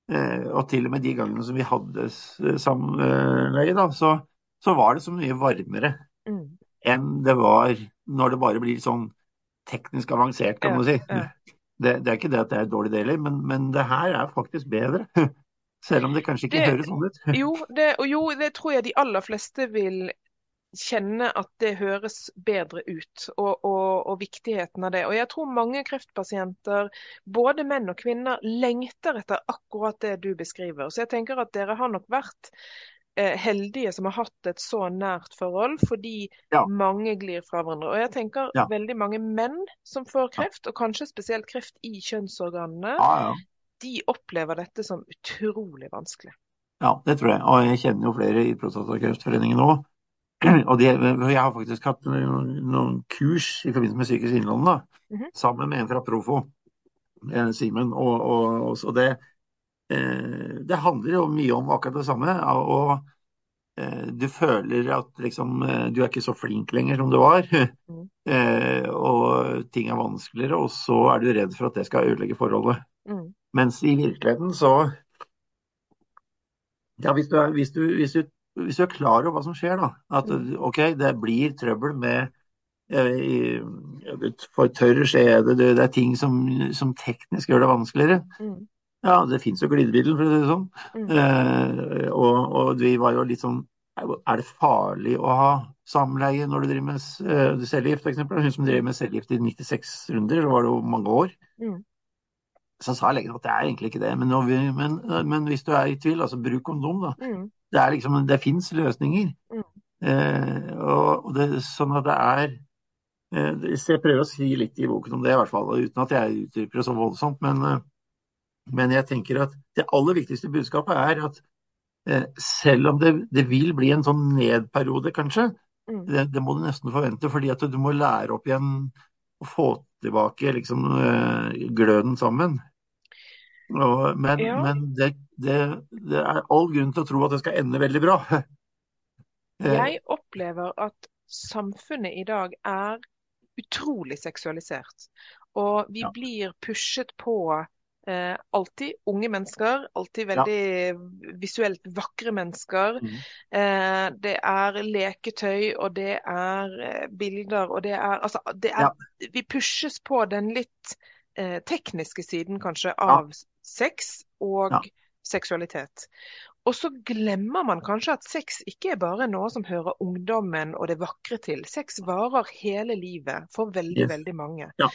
S2: og til og med de gangene som vi hadde s- samleie, da, så, så var det så mye varmere
S1: Mm.
S2: enn det var når det bare blir sånn teknisk avansert, kan
S1: Ja,
S2: du si.
S1: ja.
S2: Det, det er ikke det at det er dårlig deler, men, men det her er faktisk bedre. [laughs] Selv om det kanskje ikke
S1: Det-
S2: høres sånn ut.
S1: Jo, det, jo, det tror jeg de aller fleste vil kjenne at det høres bedre ut, og, og, og viktigheten av det. Og jeg tror mange kreftpasienter, både menn og kvinner, lengter etter akkurat det du beskriver. Så jeg tenker at dere har nok vært eh, heldige som har hatt et så nært forhold, fordi
S2: Ja.
S1: mange glir fra hverandre. Og jeg tenker
S2: Ja.
S1: veldig mange menn som får kreft, og kanskje spesielt kreft i kjønnsorganene,
S2: Ja,
S1: de opplever dette som utrolig vanskelig.
S2: Ja, det tror jeg. Og jeg kjenner jo flere i Prostatakreftforeningen òg. [clears throat] Og det, jeg har faktisk hatt noen, kurs i forbindelse med Sykehuset Innlandet, da,
S1: -hmm.
S2: sammen med en fra Profo, eh, Simen. Og, og, og, det, eh, det handler jo mye om akkurat det samme. Og eh, du føler at liksom, du er ikke så flink lenger som du var. [laughs]
S1: mm.
S2: Eh, og ting er vanskeligere, og så er du redd for at det skal ødelegge forholdet.
S1: Mm.
S2: Mens i virkeligheten så Ja, hvis du hvis du, hvis du, hvis du er klar over hva som skjer, da. At
S1: Mm.
S2: OK, det blir trøbbel med eh, for tørr skjede, det, det er ting som, som teknisk gjør det vanskeligere.
S1: Mm.
S2: Ja, det fins jo glidemiddel, for å si det sånn.
S1: Mm.
S2: Eh, og, og vi var jo litt sånn Er det farlig å ha samleie når du driver med uh, cellegift, f.eks.? Hun som drev med cellegift i 96 runder, så var det jo mange år.
S1: Mm.
S2: Så sa legen at det er egentlig ikke det. Men, vi, men, men hvis du er i tvil, altså bruk kondom, da. Det er liksom, det fins løsninger.
S1: Mm.
S2: Eh, og, og det, sånn at det er eh, Jeg prøver å si litt i boken om det, i hvert fall, uten at jeg utdyper det så voldsomt. Men, eh, men jeg tenker at det aller viktigste budskapet er at eh, selv om det, det vil bli en sånn nedperiode, kanskje,
S1: Mm.
S2: det, det må du nesten forvente, fordi at du må lære opp igjen å få tilbake liksom, eh, gløden sammen. Og, men
S1: Ja.
S2: men det, det, det er all grunn til å tro at det skal ende veldig bra. [laughs] Eh,
S1: Jeg opplever at samfunnet i dag er utrolig seksualisert. Og vi
S2: Ja.
S1: blir pushet på eh, alltid unge mennesker, alltid
S2: Ja.
S1: veldig visuelt vakre mennesker.
S2: Mm.
S1: Eh, det er leketøy, og det er eh, bilder, og det er Altså, det er, vi pushes på den litt eh, tekniske siden, kanskje, av sex og
S2: Ja.
S1: seksualitet. Og så glemmer man kanskje at sex ikke er bare noe som hører ungdommen og det vakre til. Sex varer hele livet for veldig,
S2: Yes.
S1: veldig mange.
S2: Ja.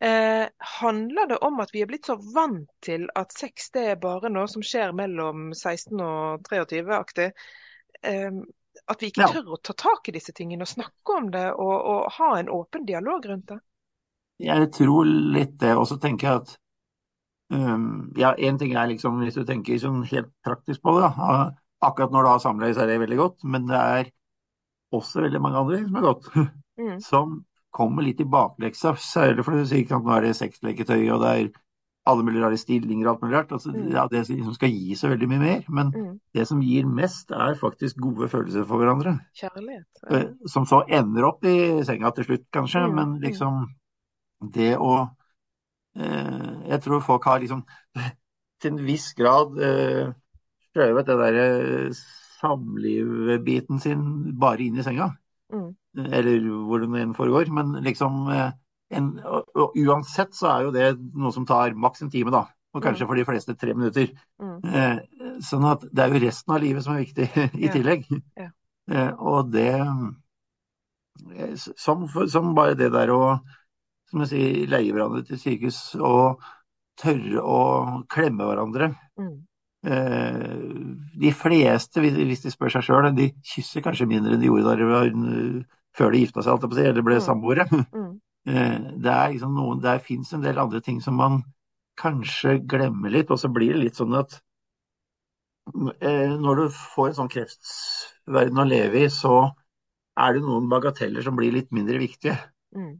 S1: Eh, handler det om at vi er blitt så vant til at sex det er bare noe som skjer mellom 16 og 23-aktig? Eh, at vi ikke
S2: Ja.
S1: tør å ta tak i disse tingene og snakke om det og, og ha en åpen dialog rundt det?
S2: Jeg tror litt det. Og så tenker jeg at um, ja, én ting er liksom hvis du tenker sånn helt praktisk på det. Da. Akkurat når du har samleie, så er det veldig godt. Men det er også veldig mange andre som er godt. [laughs]
S1: Mm.
S2: Som kommer litt i bakleksa. Særlig fordi du sier ikke at nå er det sexleketøy, og det er alle mulige rare stillinger og alt mulig rart. Altså,
S1: Mm.
S2: ja, det som skal gi så veldig mye mer. Men
S1: Mm.
S2: det som gir mest, er faktisk gode følelser for hverandre.
S1: Kjærlighet.
S2: Ja. Som så ender opp i senga til slutt, kanskje.
S1: Mm,
S2: Men
S1: mm.
S2: liksom det å eh, Jeg tror folk har liksom [laughs] til en viss grad eh, skjøvet det derre samlivbiten sin bare inn i senga.
S1: Mm.
S2: Eller hvor den enn foregår. Men liksom eh, en, og, uansett så er jo det noe som tar maks en time, da. Og kanskje
S1: Mm.
S2: for de fleste tre minutter.
S1: Mm.
S2: Eh, sånn at det er jo resten av livet som er viktig [laughs] i
S1: Ja.
S2: tillegg.
S1: Ja.
S2: Eh, og det eh, som, som bare det der å som jeg sier, leie hverandre til sykehus og tørre å klemme hverandre.
S1: Mm.
S2: Eh, de fleste, hvis de spør seg sjøl, de kysser kanskje mindre enn de gjorde da de var, eh, før de gifta seg, alt, eller ble
S1: Mm.
S2: samboere.
S1: Mm. [laughs]
S2: Eh, det liksom noen, der fins en del andre ting som man kanskje glemmer litt, og så blir det litt sånn at eh, når du får en sånn kreftverden å leve i, så er det noen bagateller som blir litt mindre viktige.
S1: Mm.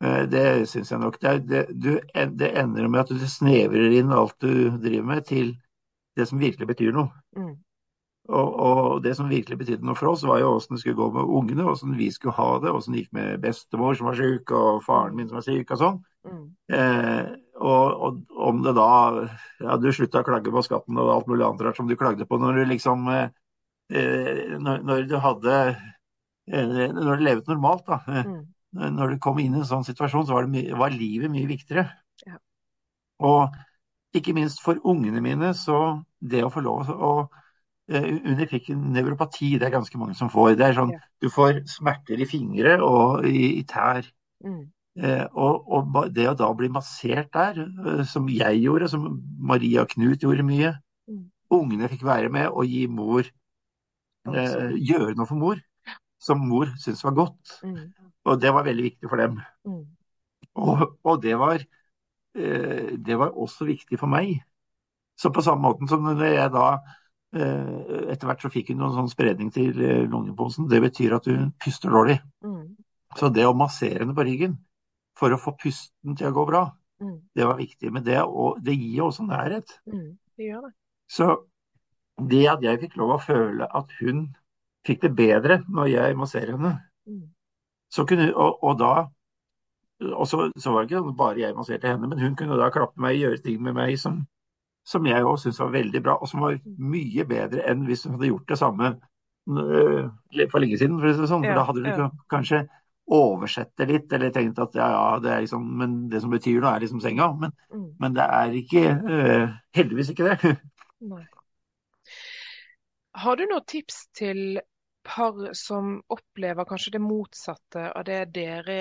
S2: Eh, Det syns jeg nok. Det, er, det, du, det ender med at du snevrer inn alt du driver med, til det som virkelig betyr noe.
S1: Mm.
S2: Og, og det som virkelig betydde noe for oss, var jo åssen det skulle gå med ungene, åssen vi skulle ha det, åssen det gikk med bestemor som var syk, og faren min som var syk, og sånn.
S1: Mm.
S2: Eh, og, og om det da Ja, du slutta å klage på skatten og alt mulig annet som du klagde på når du liksom eh, eh, når, når du hadde eh, Når du levde normalt, da.
S1: Mm.
S2: Når du kom inn i en sånn situasjon, så var, det my var livet mye viktigere.
S1: Ja.
S2: Og ikke minst for ungene mine, så det å få lov å eh, Unni fikk en nevropati, det er ganske mange som får. Det er sånn,
S1: Ja.
S2: Du får smerter i fingre og i, i tær.
S1: Mm.
S2: Eh, og, og det å da bli massert der, eh, som jeg gjorde, som Maria og Knut gjorde mye
S1: Mm.
S2: Ungene fikk være med og gi mor eh, Gjøre noe for mor som mor syntes var godt.
S1: Mm.
S2: Og det var veldig viktig for dem.
S1: Mm.
S2: Og, og det, var, eh, det var også viktig for meg. Så på samme måte som når jeg da eh, Etter hvert så fikk hun noen sånn spredning til eh, lungeposen. Det betyr at hun puster dårlig.
S1: Mm.
S2: Så det å massere henne på ryggen for å få pusten til å gå bra,
S1: Mm.
S2: det var viktig. Men det, og, det gir også nærhet.
S1: Mm. Det gjør det.
S2: Så det at jeg fikk lov å føle at hun fikk det bedre når jeg masserer henne,
S1: Mm.
S2: Så kunne, og, og da og så, så var det ikke bare jeg masserte henne, men hun kunne da klappe meg, og gjøre ting med meg som, som jeg òg syntes var veldig bra, og som var mye bedre enn hvis hun hadde gjort det samme øh, for lenge siden. For, sånn. for da hadde hun
S1: ja.
S2: kanskje oversett det litt, eller tenkt at ja, ja, det er liksom, men det som betyr noe, er liksom senga. Men,
S1: Mm.
S2: men det er ikke øh, heldigvis ikke det. [laughs]
S1: Nei. Har du noen tips til par som opplever kanskje det motsatte av det dere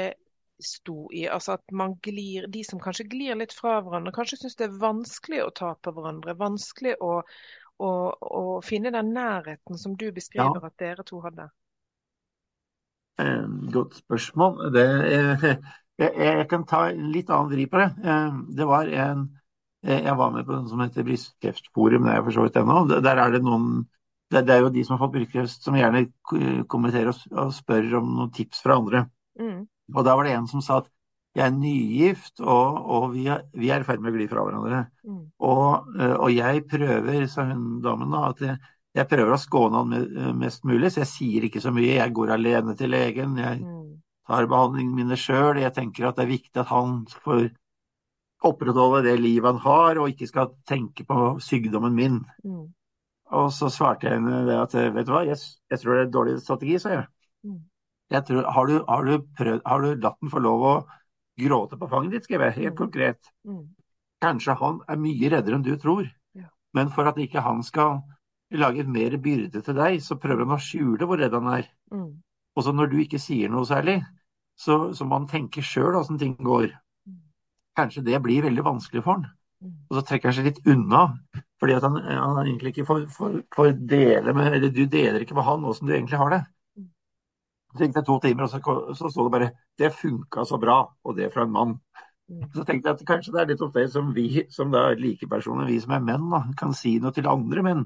S1: sto i? Altså at man glir, de som kanskje glir litt fra hverandre, kanskje syns det er vanskelig å ta på hverandre. Vanskelig å, å, å finne den nærheten som du beskriver at dere to hadde.
S2: Godt spørsmål. Det, jeg, jeg kan ta en litt annen vri på det. Det var en Jeg var med på noe som heter Brystkreftforum, det er jeg for så vidt ennå. Der er det noen det, det er jo de som har fått brystkreft som gjerne kommenterer og, og spør om noen tips fra andre.
S1: Mm.
S2: Og da var det en som sa at jeg er nygift, og, og vi, er, vi er i ferd med å gli fra hverandre.
S1: Mm.
S2: Og, eh, og jeg prøver, sa hun damen da, at jeg, jeg prøver å skåne han mest mulig, så jeg sier ikke så mye. Jeg går alene til legen. jeg
S1: Mm.
S2: tar behandlingene mine sjøl. Jeg tenker at det er viktig at han får opprettholde det livet han har, og ikke skal tenke på sykdommen min.
S1: Mm.
S2: Og så svarte jeg henne det at vet du hva, jeg, jeg tror det er en dårlig strategi, sa jeg.
S1: Mm.
S2: jeg tror, har, du, har, du prøvd, har du latt den få lov å gråte på fanget ditt, skrev jeg, helt
S1: Mm.
S2: konkret.
S1: Mm.
S2: Kanskje han er mye reddere enn du tror. Men for at ikke han skal lage mer byrde til deg, så prøver han å skjule hvor redd han er.
S1: Mm.
S2: Og så når du ikke sier noe særlig, så, så han tenke sjøl åssen ting går. Kanskje det blir veldig vanskelig for han. Og så trekker han seg litt unna. Fordi at han, han egentlig ikke får, får, får dele med Eller du deler ikke med han åssen du egentlig har det. Så gikk det to timer, og så, så sto det bare 'Det funka så bra', og det fra en mann.
S1: Mm.
S2: Så tenkte jeg at kanskje det er litt opp det som vi som da er likepersoner, vi som er menn, da, kan si noe til andre menn.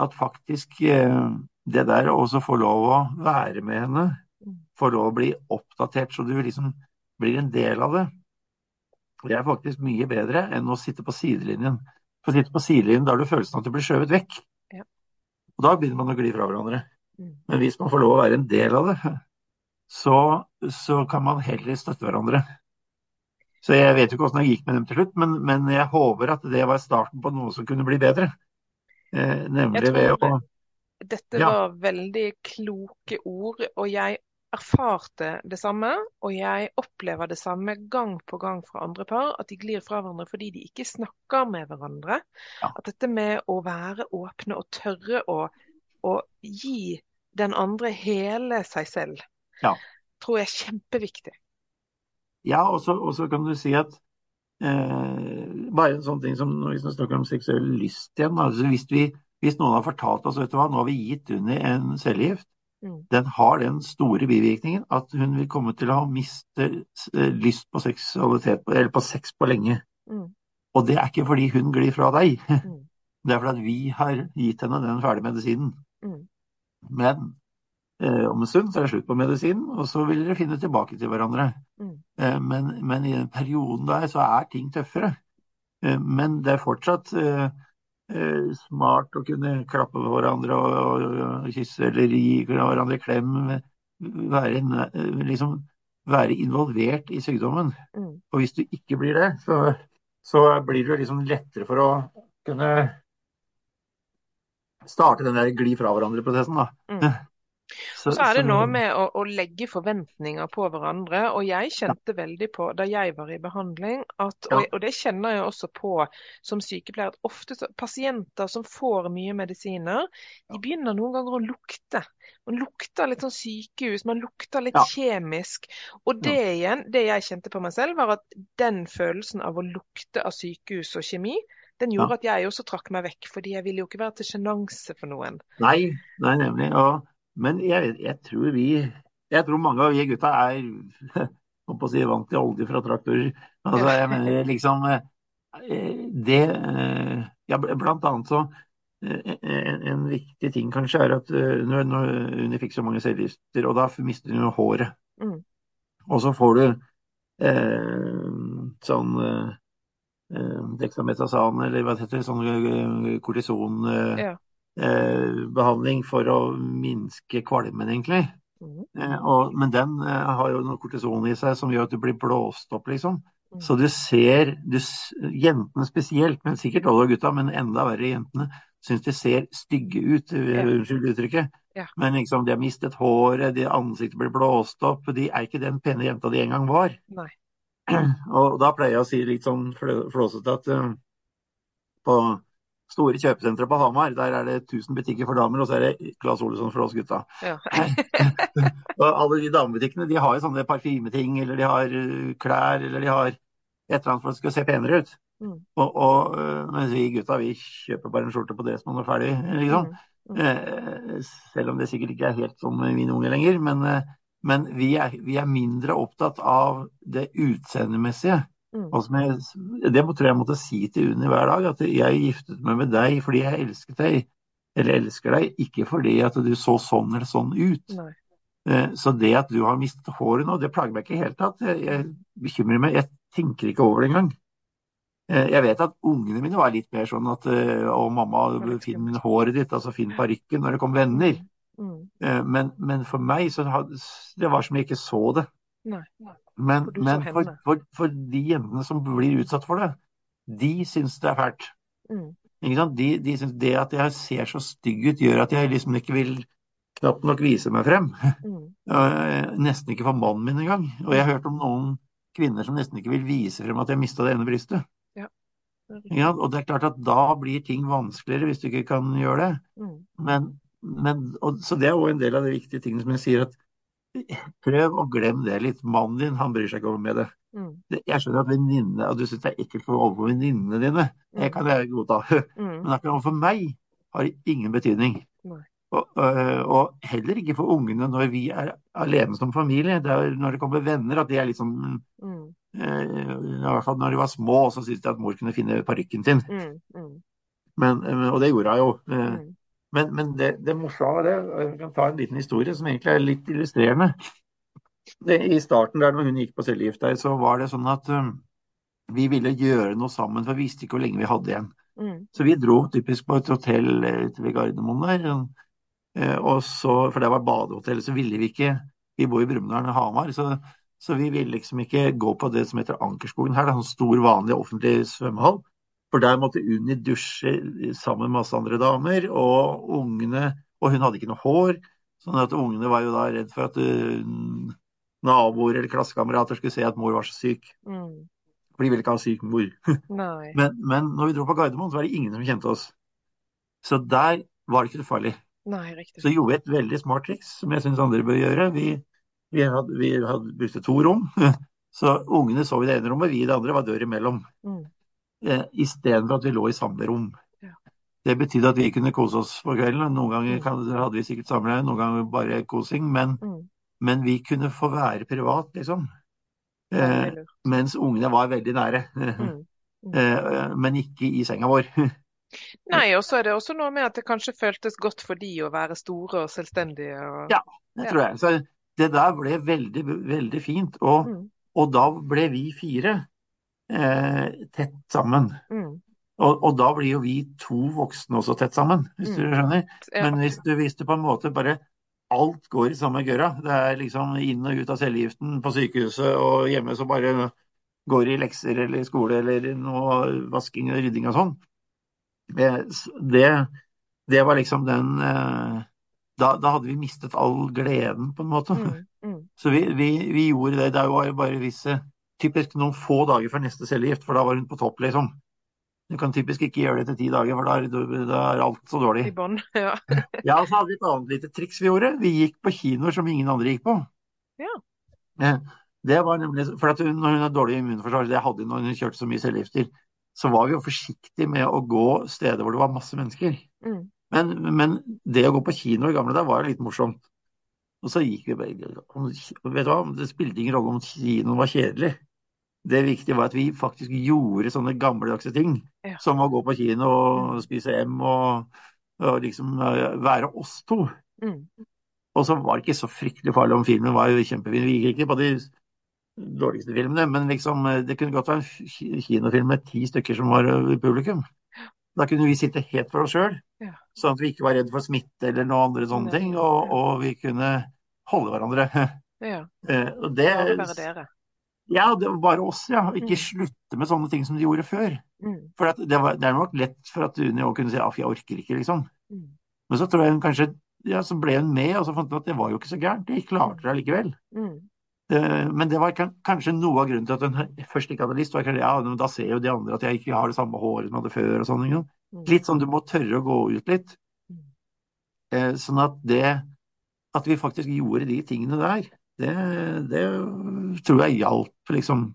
S2: At faktisk eh, det der å også få lov å være med henne,
S1: Mm.
S2: få lov å bli oppdatert så du liksom blir en del av det, det er faktisk mye bedre enn å sitte på sidelinjen. For å sitte på sidelinjen, da har du følelsen av at du blir skjøvet vekk.
S1: Ja.
S2: Og da begynner man å gli fra hverandre.
S1: Mm.
S2: Men hvis man får lov å være en del av det, så, så kan man heller støtte hverandre. Så jeg vet jo ikke hvordan det gikk med dem til slutt, men, men jeg håper at det var starten på noe som kunne bli bedre. Eh, nemlig ved å
S1: Dette
S2: Ja.
S1: var veldig kloke ord, og jeg erfarte det samme. Og jeg opplever det samme gang på gang fra andre par, at de glir fra hverandre fordi de ikke snakker med hverandre.
S2: Ja.
S1: At dette med å være åpne og tørre å, å gi den andre hele seg selv,
S2: Ja.
S1: tror jeg er kjempeviktig.
S2: Ja, og så kan du si at eh, bare en sånn ting som hvis vi snakker om seksuell lyst igjen. Altså hvis, vi, hvis noen har fortalt oss vet du hva, nå har vi gitt under en cellegift. Den har den store bivirkningen at hun vil komme til å miste eh, lyst på seksualitet, eller på sex på lenge.
S1: Mm.
S2: Og det er ikke fordi hun glir fra deg,
S1: Mm. [laughs]
S2: det er fordi at vi har gitt henne den ferdige medisinen.
S1: Mm.
S2: Men eh, om en stund så er det slutt på medisinen, og så vil dere finne tilbake til hverandre.
S1: Mm.
S2: Eh, men, men i den perioden der så er ting tøffere. Eh, men det er fortsatt eh, smart å kunne klappe på hverandre og, og, og kysse eller gi hverandre klem. Være, eh, liksom, være involvert i sykdommen.
S1: Mm.
S2: Og hvis du ikke blir det, så, så blir det liksom lettere for å kunne starte den der gli fra hverandre-prosessen. da.
S1: Mm.
S2: Så,
S1: Så er det noe med å, å legge forventninger på hverandre. Og jeg kjente veldig på da jeg var i behandling, at, og, og det kjenner jeg også på som sykepleier, at ofte så, pasienter som får mye medisiner, de begynner noen ganger å lukte. Man lukter litt sånn sykehus, man lukter litt
S2: Ja.
S1: kjemisk. Og det igjen, det jeg kjente på meg selv, var at den følelsen av å lukte av sykehus og kjemi, den gjorde at jeg også trakk meg vekk, fordi jeg ville jo ikke være til sjenanse for noen.
S2: Nei, nei nemlig. Og, men jeg, jeg tror vi Jeg tror mange av vi gutta er [laughs] holdt på å si, vant til olje fra traktorer. Altså, jeg mener [laughs] liksom eh, Det eh, ja, Blant annet så eh, en, en viktig ting kanskje er at når, når Unni fikk så mange cellegifter, og da mister hun håret.
S1: Mm.
S2: Og så får du eh, sånn eh, dexametasan, eller hva det heter, sånn eh,
S1: Ja.
S2: Eh, behandling for å minske kvalmen, egentlig.
S1: Mm.
S2: Eh, og, men den eh, har jo noe kortison i seg som gjør at du blir blåst opp, liksom.
S1: Mm.
S2: Så du ser du, Jentene spesielt, men sikkert alle gutta, men enda verre jentene, syns de ser stygge ut. Unnskyld uttrykket.
S1: Ja.
S2: Men liksom, de har mistet håret, de ansiktet blir blåst opp. De er ikke den pene jenta de en gang var.
S1: Nei. [clears throat]
S2: Og da pleier jeg å si litt sånn flåsete at uh, på store kjøpesentre på Hamar, der er det 1000 butikker for damer, og så er det Claes Olesson for oss gutta.
S1: Ja. [laughs]
S2: Og alle de damebutikkene de har jo sånne parfymeting, eller de har eh, klær, eller de har et eller annet for at det skal se penere ut.
S1: Mm.
S2: Og, og eh, mens vi gutta vi kjøper bare en skjorte på Dressmann og er ferdig, liksom.
S1: Mm.
S2: Mm. selv om det sikkert ikke er helt som mine unge lenger. Men, eh, men vi, er, vi er mindre opptatt av det utseendemessige.
S1: Mm.
S2: Jeg, det tror jeg jeg måtte si til Unni hver dag, at jeg giftet meg med deg fordi jeg elsket deg. Eller elsker deg, ikke fordi at du så sånn eller sånn ut.
S1: Nei.
S2: Eh, Så det at du har mistet håret nå, det plager meg ikke i det hele tatt. Jeg, jeg bekymrer meg, jeg tenker ikke over det engang. Eh, Jeg vet at ungene mine var litt mer sånn at eh, Å, mamma, finn håret ditt, altså finn parykken når det kom venner.
S1: Mm.
S2: Men, men for meg så det var som jeg ikke så det.
S1: Nei.
S2: Men,
S1: For
S2: men for, for, for de jentene som blir utsatt for det, de syns det er fælt.
S1: Mm.
S2: De, de syns det at jeg ser så stygg ut, gjør at jeg liksom ikke vil knapt nok vise meg frem.
S1: Mm. [laughs]
S2: Eh, Nesten ikke for mannen min engang. Og jeg har hørt om noen kvinner som nesten ikke vil vise frem at har mista det ene brystet. Ja. Og det er klart at da blir ting vanskeligere hvis du ikke kan gjøre det.
S1: Mm.
S2: Men, men, og, så det er òg en del av de viktige tingene som jeg sier at prøv å glemme det litt. Mannen din, han bryr seg ikke om det.
S1: Mm.
S2: Jeg skjønner at venninne, og du syns det er ekkelt for overfor venninnene dine. Det kan jeg godta. [laughs]
S1: Mm.
S2: Men akkurat overfor meg har det ingen betydning. Og, øh, og heller ikke for ungene når vi er alene som familie. Det når det kommer venner at de er liksom
S1: Mm.
S2: øh, I hvert fall når de var små, så syntes de at mor kunne finne parykken sin.
S1: Mm. Mm.
S2: Men, øh, og det gjorde hun jo. Men, men det, det morsomme er det, jeg kan ta en liten historie som egentlig er litt illustrerende. Det, I starten der når hun gikk på cellegift der, så var det sånn at um, vi ville gjøre noe sammen, for vi visste ikke hvor lenge vi hadde igjen.
S1: Mm.
S2: Så vi dro typisk på et hotell eh, ute ved Gardermoen der. eh, Og så, for det var badehotell, så ville vi ikke Vi bor i Brumunddal og Hamar, så, Så vi ville liksom ikke gå på det som heter Ankerskogen her, det er en stor, vanlig offentlig svømmehall. For der måtte Unni dusje sammen med masse andre damer, og ungene Og hun hadde ikke noe hår, sånn at ungene var jo da redd for at uh, naboer eller klassekamerater skulle se at mor var så syk.
S1: Mm.
S2: For de ville ikke ha syk mor. [laughs] Men, men når vi dro på Gardermoen, så var det ingen som kjente oss. Så der var det ikke så farlig.
S1: Nei, riktig.
S2: Så gjorde vi et veldig smart triks, som jeg syns andre bør gjøre. Vi, vi hadde, vi hadde brukte to rom. [laughs] Så ungene sov i det ene rommet, vi i det andre var dør imellom.
S1: Mm.
S2: Eh, Istedenfor at vi lå i samme rom.
S1: Ja.
S2: Det betydde at vi kunne kose oss på kvelden. Noen ganger
S1: Mm.
S2: hadde vi sikkert samleie, noen ganger bare kosing. Men,
S1: Mm.
S2: men vi kunne få være privat, liksom. Eh, mens ungene var veldig nære.
S1: Mm. [laughs]
S2: Eh, men ikke i senga vår. [laughs]
S1: Nei, og så er det også noe med at det kanskje føltes godt for de å være store og selvstendige. Og...
S2: Ja. Det tror jeg. Så det der ble veldig, veldig fint. Og,
S1: Mm.
S2: og da ble vi fire eh, tett sammen.
S1: Mm.
S2: Og, og da blir jo vi to voksne også tett sammen, hvis
S1: Mm.
S2: du skjønner.
S1: Ja.
S2: Men hvis du, hvis du på en måte bare Alt går i samme gørra. Det er liksom inn og ut av cellegiften på sykehuset og hjemme så bare går i lekser eller skole eller noe vasking og rydding og sånn. Eh, Det, det var liksom den eh, da, da hadde vi mistet all gleden, på en måte.
S1: Mm. Mm. [laughs]
S2: Så vi, vi, vi gjorde det. Det var jo bare visse Typisk noen få dager før neste cellegift, for da var hun på topp, liksom. Du kan typisk ikke gjøre det etter ti dager, for da er, da er alt så dårlig.
S1: I bånd, [laughs] Ja.
S2: Ja, så hadde vi et annet lite triks vi gjorde. Vi gikk på kinoer som ingen andre gikk på.
S1: Ja.
S2: Det var nemlig, for at hun, Når hun har dårlig immunforsvar, det hadde hun når hun kjørte så mye cellegifter, så var vi jo forsiktige med å gå steder hvor det var masse mennesker.
S1: Mm.
S2: Men, men det å gå på kino i gamle dager var jo litt morsomt. Og så gikk vi bare Vet du hva, det spilte ingen rolle om kinoen var kjedelig. Det viktige var at vi faktisk gjorde sånne gammeldagse ting.
S1: Ja.
S2: Som å gå på kino og spise M og, og liksom eh, være oss to.
S1: Mm.
S2: Og så var det ikke så fryktelig farlig om filmen var jo kjempefin. Vi gikk ikke på de dårligste filmene, men liksom, eh, det kunne godt være en kinofilm med ti stykker som var eh, publikum. Da kunne vi sitte helt for oss sjøl,
S1: Ja.
S2: sånn at vi ikke var redd for smitte eller noen andre sånne ting. Og, og vi kunne holde hverandre.
S1: Ja. [laughs]
S2: Eh, og det,
S1: Bare dere.
S2: ja, det var bare oss, ja. Ikke
S1: Mm.
S2: slutte med sånne ting som de gjorde før.
S1: Mm.
S2: For at det, var, det er nok lett for at Uni òg kunne si at jeg orker ikke, liksom.
S1: Mm.
S2: Men så tror jeg hun kanskje ja, så ble hun med, og så fant hun at det var jo ikke så gærent. De klarte det allikevel.
S1: Mm.
S2: Eh, Men det var kanskje noe av grunnen til at hun først ikke hadde lyst. Var kanskje, ja, men da ser jo de andre at jeg ikke har det samme håret som jeg hadde før. og sånn. Litt sånn du må tørre å gå ut litt.
S1: Mm.
S2: Eh, Sånn at det at vi faktisk gjorde de tingene der, det, det tror jeg hjalp, liksom.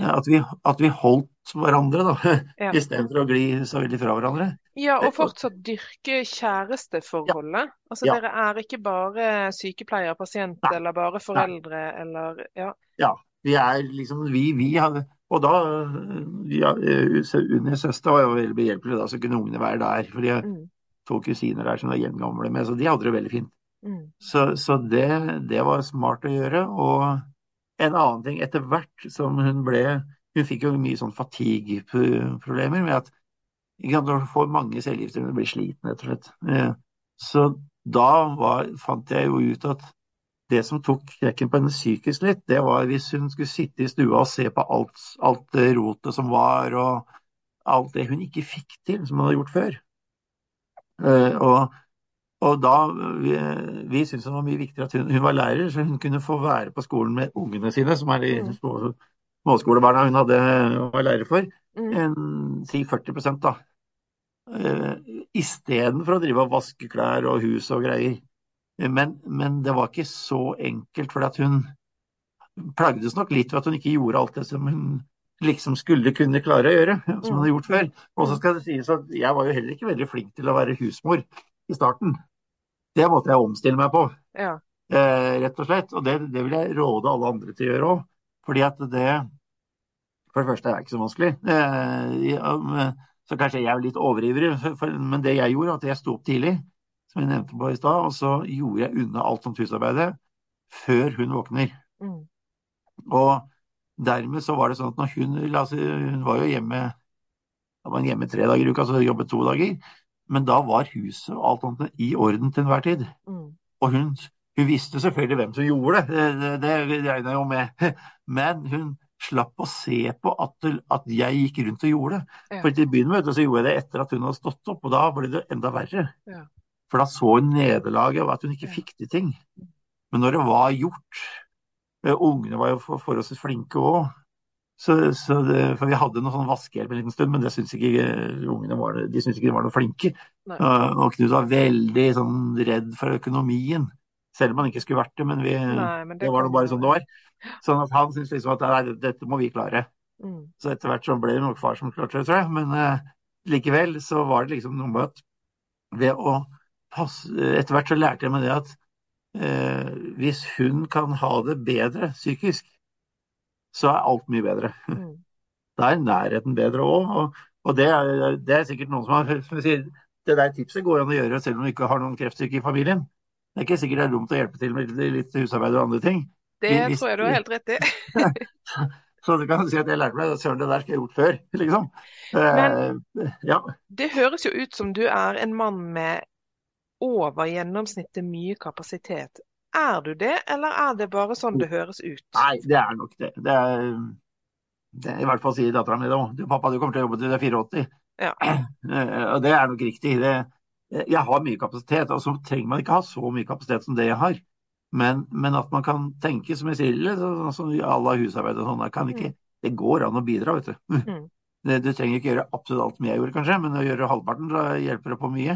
S2: At vi, at vi holdt hverandre, da, [laughs]
S1: Ja.
S2: istedenfor å gli så veldig fra hverandre.
S1: Ja, og fortsatt dyrke kjæresteforholdet. Altså,
S2: Ja.
S1: dere er ikke bare sykepleier, pasient
S2: Nei.
S1: eller bare foreldre eller Ja.
S2: Vi er liksom Vi, vi har Og da ja, Unni søster var jo veldig behjelpelig, da, så kunne ungene være der. For de har
S1: Mm.
S2: to kusiner der som er jevngamle med, så de hadde det veldig fint.
S1: Mm.
S2: Så, så det, det var smart å gjøre. Og en annen ting etter hvert som hun ble Hun fikk jo mye sånn fatigue-problemer med at sant, når du får mange cellegifter, du blir sliten, rett og slett. Eh, Så da var, fant jeg jo ut at det som tok knekken på henne psykisk litt, det var hvis hun skulle sitte i stua og se på alt, alt rotet som var, og alt det hun ikke fikk til, som hun hadde gjort før. Eh, Og, og da Vi, vi syntes det var mye viktigere at hun, hun var lærer, så hun kunne få være på skolen med ungene sine, som er de
S1: Mm.
S2: små, småskolebarna hun hadde var lærer for,
S1: Mm.
S2: en, si 40 da. Uh, Istedenfor å drive og vaske klær og hus og greier. Men, men det var ikke så enkelt, for hun plagdes nok litt ved at hun ikke gjorde alt det som hun liksom skulle kunne klare å gjøre, som hun hadde gjort før. Og så skal det sies at jeg var jo heller ikke veldig flink til å være husmor i starten. Det måtte jeg omstille meg på,
S1: Ja.
S2: eh, rett og slett. Og det, det vil jeg råde alle andre til å gjøre òg. Fordi at det For det første er det ikke så vanskelig. Eh, så kanskje jeg er litt overivrig, men det jeg gjorde, at jeg sto opp tidlig, som jeg nevnte på i stad, og så gjorde jeg unna alt om husarbeidet før hun våkner.
S1: Mm.
S2: Og dermed så var det sånn at når hun la oss si, Hun var jo hjemme da var hun hjemme tre dager i uka, så jobbet to dager. Men da var huset og alt annet i orden til enhver tid.
S1: Mm.
S2: Og hun Hun visste selvfølgelig hvem som gjorde det, det, det, regner jeg jo med. Men hun slapp å se på at, at jeg gikk rundt og gjorde det.
S1: Ja.
S2: For til å begynne med så gjorde jeg det etter at hun hadde stått opp, og da ble det enda verre.
S1: Ja.
S2: For da så hun nederlaget og at hun ikke
S1: Ja.
S2: fikk til ting. Men når det var gjort eh, Ungene var jo for- forholdsvis flinke òg. Så, så det, for vi hadde noe sånn vaskehjelp en liten stund, men det syntes ikke eh, ungene var, de syntes ikke de var noe flinke.
S1: Nei.
S2: Og Knut var veldig sånn redd for økonomien. Selv om han ikke skulle vært det, men vi,
S1: Nei, men
S2: det var
S1: kan
S2: nå bare sånn det var. Sånn at han syntes liksom at nei, dette må vi klare.
S1: Mm.
S2: Så etter hvert så ble det nok far som klarte det, tror jeg. Men uh, likevel så var det liksom noe med at ved å passe Etter hvert så lærte jeg meg det at uh, hvis hun kan ha det bedre psykisk, så er alt mye bedre.
S1: Mm. [laughs]
S2: Da er nærheten bedre òg. Og, og det, er, det er sikkert noen som har [laughs] som sier, Det der tipset går an å gjøre selv om du ikke har noen kreftsyke i familien. Det er ikke sikkert det er dumt å hjelpe til med litt husarbeid og andre ting.
S1: Det
S2: Hvis-
S1: tror jeg du har helt rett i. [laughs]
S2: Så du kan si at jeg lærte meg søren, det der skal jeg gjort før, liksom. Eh, ja.
S1: Det høres jo ut som du er en mann med over gjennomsnittet mye kapasitet. Er du det, eller er det bare sånn det høres ut?
S2: Nei, det er nok det. Det er, det er I hvert fall sier dattera mi det òg. Pappa, du kommer til å jobbe til du er 84.
S1: Ja. [clears throat]
S2: Eh, Og det er nok riktig. Det, jeg har mye kapasitet, og så trenger man ikke ha så mye kapasitet som det jeg har. Men, men at man kan tenke, som jeg sier, litt sånn som i alle husarbeid og sånn, ikke, det går an å bidra, vet du.
S1: Mm. [laughs]
S2: Du trenger ikke gjøre absolutt alt som jeg gjorde, kanskje, men å gjøre halvparten da hjelper det på mye.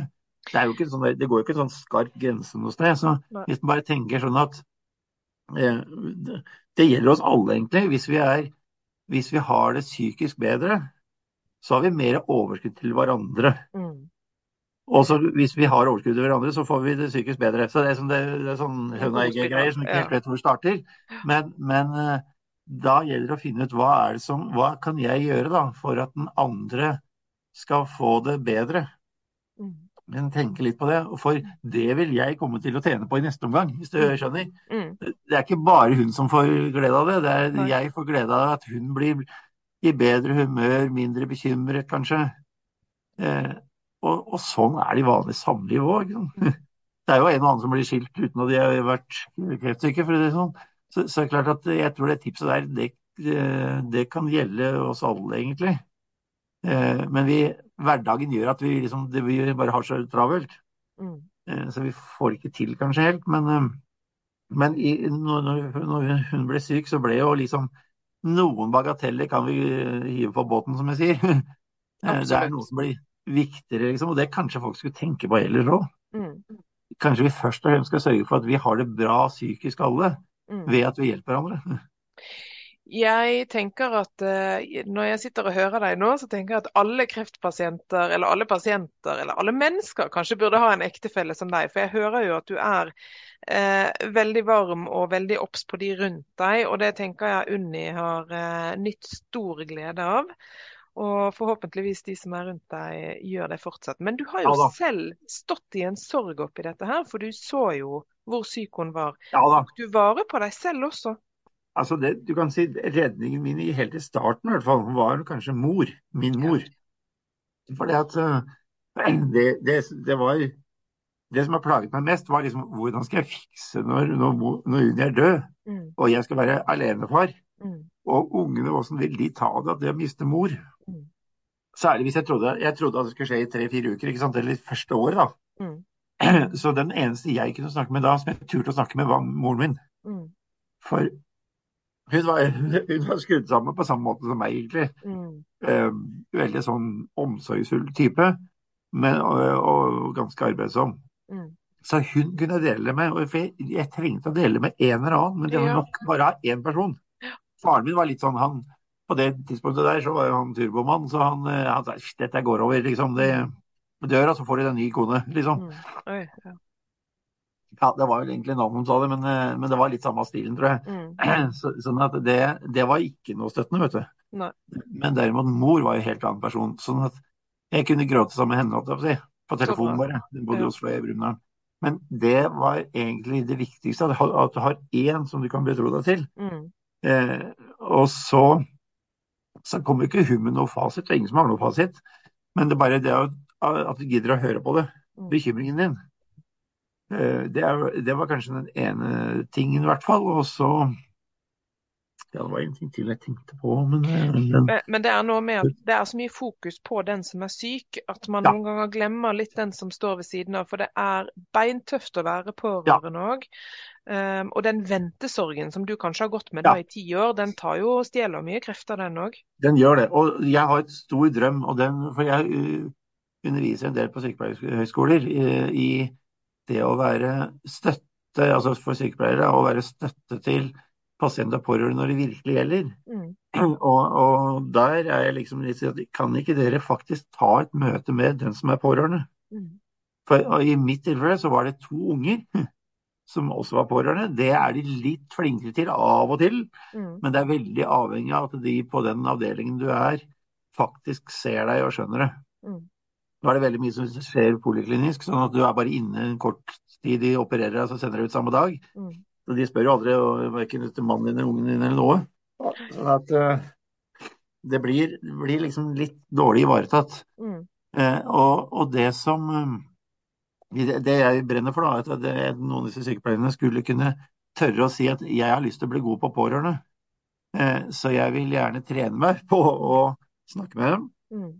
S2: Det, er jo ikke sånn, det går jo ikke en sånn skarp grense noe sted. Så hvis man bare tenker sånn at eh, det, det gjelder oss alle, egentlig. Hvis vi, er, hvis vi har det psykisk bedre, så har vi mer overskudd til hverandre.
S1: Mm.
S2: Og så hvis vi har overskudd til hverandre, så får vi det psykisk bedre. Så det er, sånn, det, det er sånn høna
S1: god
S2: egget-greier som ikke helt vet hvor det starter. Men, men eh, da gjelder det å finne ut hva er det som Hva kan jeg gjøre da for at den andre skal få det bedre?
S1: Mm.
S2: Men tenke litt på det. For det vil jeg komme til å tjene på i neste omgang, hvis du skjønner.
S1: Mm.
S2: Det er ikke bare hun som får glede av det. det er, jeg får glede av at hun blir i bedre humør, mindre bekymret kanskje. Eh, og, og sånn er det i vanlig samliv òg. [laughs] Det er jo en og annen som blir skilt uten at de har vært kreftsyke, for å si det sånn. Så, så er det klart at jeg tror det tipset der, det, eh, det kan gjelde oss alle, egentlig. Eh, men vi, hverdagen gjør at vi, liksom, det, vi bare har så travelt.
S1: Mm.
S2: Eh, Så vi får ikke til kanskje helt. Men, eh, men i, når, når hun ble syk, så ble jo liksom noen bagateller kan vi eh, hive på båten, som jeg sier. Absolutt. [laughs] Det er noe som blir viktigere, liksom. Og det kanskje folk skulle tenke på ellers òg.
S1: Mm.
S2: Kanskje vi først og fremst skal sørge for at vi har det bra psykisk alle,
S1: Mm.
S2: ved at vi hjelper hverandre. [laughs]
S1: Jeg tenker at eh, når jeg sitter og hører deg nå, så tenker jeg at alle kreftpasienter, eller alle pasienter, eller alle mennesker kanskje burde ha en ektefelle som deg. For jeg hører jo at du er eh, veldig varm og veldig obs på de rundt deg, og det tenker jeg Unni har eh, nytt stor glede av. Og forhåpentligvis de som er rundt deg, gjør det fortsatt. Men du har jo
S2: Ja
S1: selv stått i en sorg oppi dette her, for du så jo hvor syk hun var.
S2: Ja da.
S1: Du varer på deg selv også.
S2: Altså det, du kan si Redningen min i helt i starten i hvert fall, var kanskje mor. Min mor. Fordi at eh, [clears throat] det, det, det var Det som har plaget meg mest, var liksom hvordan skal jeg fikse når, når, når Unni er død,
S1: Mm,
S2: og jeg skal være alenefar.
S1: mm,
S2: Og ungene, hvordan vil de ta det, at det å miste mor?
S1: Mm.
S2: Særlig hvis jeg trodde, jeg trodde at det skulle skje i tre-fire uker, ikke sant? eller første året. da.
S1: mm, [clears throat]
S2: Så den eneste jeg kunne snakke med da, som jeg turte å snakke med, var moren min.
S1: mm,
S2: For hun var, hun var skrudd sammen på samme måte som meg, egentlig.
S1: mm.
S2: Eh, veldig sånn omsorgsfull type, men, og, og ganske arbeidsom.
S1: Mm.
S2: Så hun kunne dele med, og jeg, jeg trengte å dele med en eller annen, men det var nok bare én person. Faren min var litt sånn, han På det tidspunktet der så var han turbomann, så han, eh, han sa dette går over, liksom. Det dør, og så får du deg ny kone, liksom.
S1: Mm. Oi, ja.
S2: Ja, det var vel egentlig navnet som sa det, men, eh, men det var litt samme stilen, tror jeg.
S1: Mm. [clears throat]
S2: Så, sånn at det, det var ikke noe støttende, vet du.
S1: Nei.
S2: Men derimot mor var jo en helt annen person. Sånn at jeg kunne gråte sammen med henne, på si. På telefonen bare. Hun bodde
S1: Ja.
S2: i Oslo i Brumunddal. Men det var egentlig det viktigste, at du har- én som du kan betro deg til.
S1: Mm.
S2: Eh, og så, så kommer ikke hun med noe fasit, det er ingen som har noe fasit. Men det er bare det at, at du gidder å høre på det.
S1: Mm.
S2: Bekymringen din. Det, er, det, var kanskje den ene tingen, i hvert fall. Og så ja, det var en ting til jeg tenkte på, men,
S1: men, men det er noe med at det er så mye fokus på den som er syk, at man ja. noen ganger glemmer litt den som står ved siden av. For det er beintøft å være pårørende òg. Ja. Um, og den ventesorgen som du kanskje har gått med da i ti år, den tar jo og stjeler mye krefter, den òg.
S2: Den gjør det. Og jeg har et stor drøm, og den, for jeg uh, underviser en del på sykepleierhøyskoler i, i det å være støtte, altså for sykepleiere, å være støtte til pasient og pårørende når det virkelig gjelder. Mm. [clears throat] Og, og, der er jeg liksom litt sånn Kan ikke dere faktisk ta et møte med den som er pårørende? Mm. For I mitt tilfelle så var det to unger [clears throat] som også var pårørende. Det er de litt flinkere til av og til, mm. men det er veldig avhengig av at de på den avdelingen du er, faktisk ser deg og skjønner det. Mm. Nå er det veldig mye som skjer poliklinisk, sånn at du er bare inne en kort tid de opererer deg, så sender deg ut samme dag. Mm. Så de spør jo aldri verken etter mannen din eller ungen din eller noe. Sånn at uh, det blir, blir, liksom litt dårlig ivaretatt. Mm. Uh, og, og, det som det, det, jeg brenner for, da, er at det, noen av disse sykepleierne skulle kunne tørre å si at jeg har lyst til å bli god på pårørende. så jeg vil gjerne trene meg [laughs] på å snakke med dem. Mm.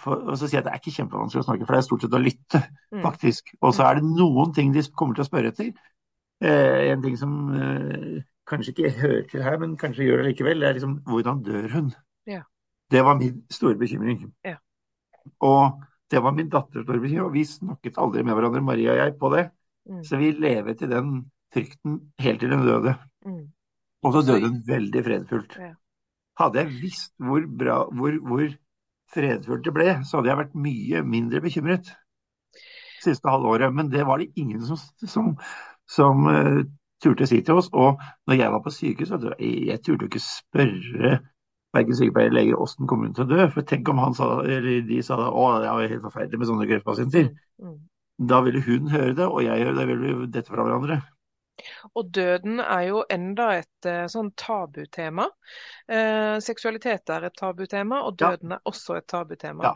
S2: For, og så sier jeg at det er ikke kjempevanskelig å snakke, for det er stort sett å lytte, mm. faktisk. Og så er det noen ting de kommer til å spørre etter Eh, en ting som eh, kanskje ikke hører til her, men kanskje gjør det likevel, det er liksom hvordan dør hun? Ja. Det var min store bekymring. Ja. Og det var min datters store bekymring, og vi snakket aldri med hverandre, Maria og jeg, på det. Mm. Så vi levet i den frykten helt til hun døde. Mm. Og så døde hun veldig fredfullt. Ja. Hadde jeg visst hvor, bra, hvor, hvor fredfullt det ble, så hadde jeg vært mye mindre bekymret siste halvåret. Men det var det ingen som, som, som uh, turte å si til oss. Og når jeg var på sykehus, jeg, jeg turte jo ikke spørre verken sykepleier eller leger åssen kommer hun til å dø. For tenk om han sa, eller de sa det, å det er helt forferdelig med sånne kreftpasienter. Mm. Da ville hun høre det, og jeg gjør det, ville vi dette fra hverandre.
S1: Og døden er jo enda et uh, sånn tabutema. Eh, seksualitet er et tabutema, og døden ja. er også et tabutema. Ja.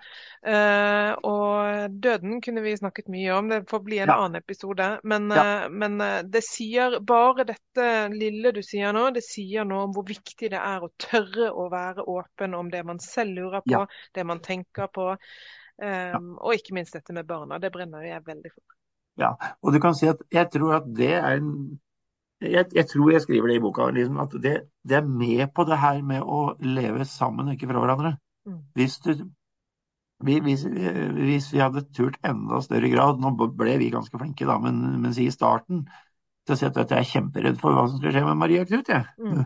S1: Eh, og døden kunne vi snakket mye om, det får bli en ja. annen episode. Men, men det sier bare dette lille du sier nå, det sier noe om hvor viktig det er å tørre å være åpen om det man selv lurer på, det man tenker på. Um, og ikke minst dette med barna. Det brenner jeg veldig for.
S2: Ja, og du kan si at jeg tror at det er en jeg, jeg tror jeg skriver det i boka, liksom, at det, det, er med på det her med å leve sammen, ikke fra hverandre. Mm. Hvis, du, hvis, hvis, vi hadde turt enda større grad, nå ble vi ganske flinke da, men, men si i starten, til å si at jeg er kjemperedd for hva som skal skje med Maria Knut. Jeg. Mm.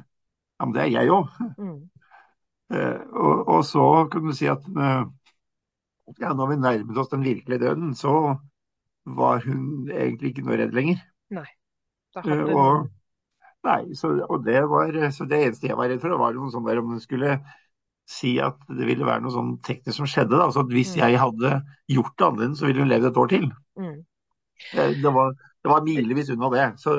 S2: Ja, men det er jeg òg. Mm. Uh, og, og, så kunne du si at uh, ja, når vi nærmet oss den virkelige døden, så var hun egentlig ikke noe redd lenger.
S1: Nei.
S2: Uh, og, nei, så, og det, var, så det eneste jeg var redd for, var noe sånn der om hun skulle si at det ville være noe sånn teknisk som skjedde. Da. Altså at hvis mm. jeg hadde gjort det annerledes, så ville hun levd et år til. Mm. Det, det, var, det var milevis unna det. Så,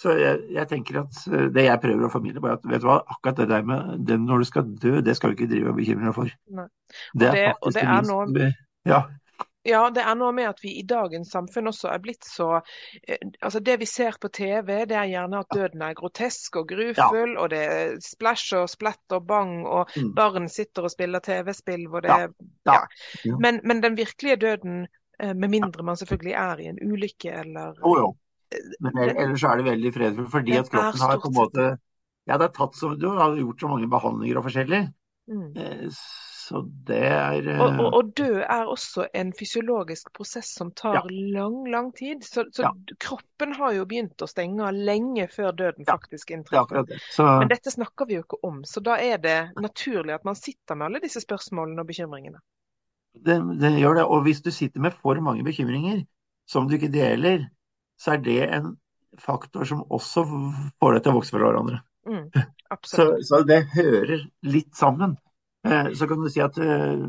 S2: så jeg, jeg, tenker at eh, det jeg prøver å formidle, bare at vet du hva, akkurat det der med den når du skal dø, det skal du ikke drive og bekymre deg for.
S1: Nei. Det er faktisk det, det, er noe...
S2: Ja.
S1: Ja, det er noe med at vi i dagens samfunn også er blitt så eh, Altså det vi ser på TV, det er gjerne at døden er grotesk og grufull, ja. og det er splæsj og splatt og bang, og mm. barn sitter og spiller TV-spill hvor det ja. ja. Men, men, den virkelige døden, eh, med mindre man selvfølgelig er i en ulykke eller
S2: Jo, jo. Men ellers er det veldig fredfullt, fordi at kroppen har på en måte Ja, det er tatt så Du har gjort så mange behandlinger og forskjellig. Mm. Eh, så det er
S1: og, og, og, død er også en fysiologisk prosess som tar ja. lang, lang tid. Så, så ja. kroppen har jo begynt å stenge lenge før døden faktisk inntreffer. Så... Men dette snakker vi jo ikke om, så da er det naturlig at man sitter med alle disse spørsmålene og bekymringene.
S2: Det, det gjør det. Og hvis du sitter med for mange bekymringer som du ikke deler, så er det en faktor som også får deg til å vokse fra hverandre. Mm, [laughs] så, så, det hører litt sammen. Eh, så kan du si at eh,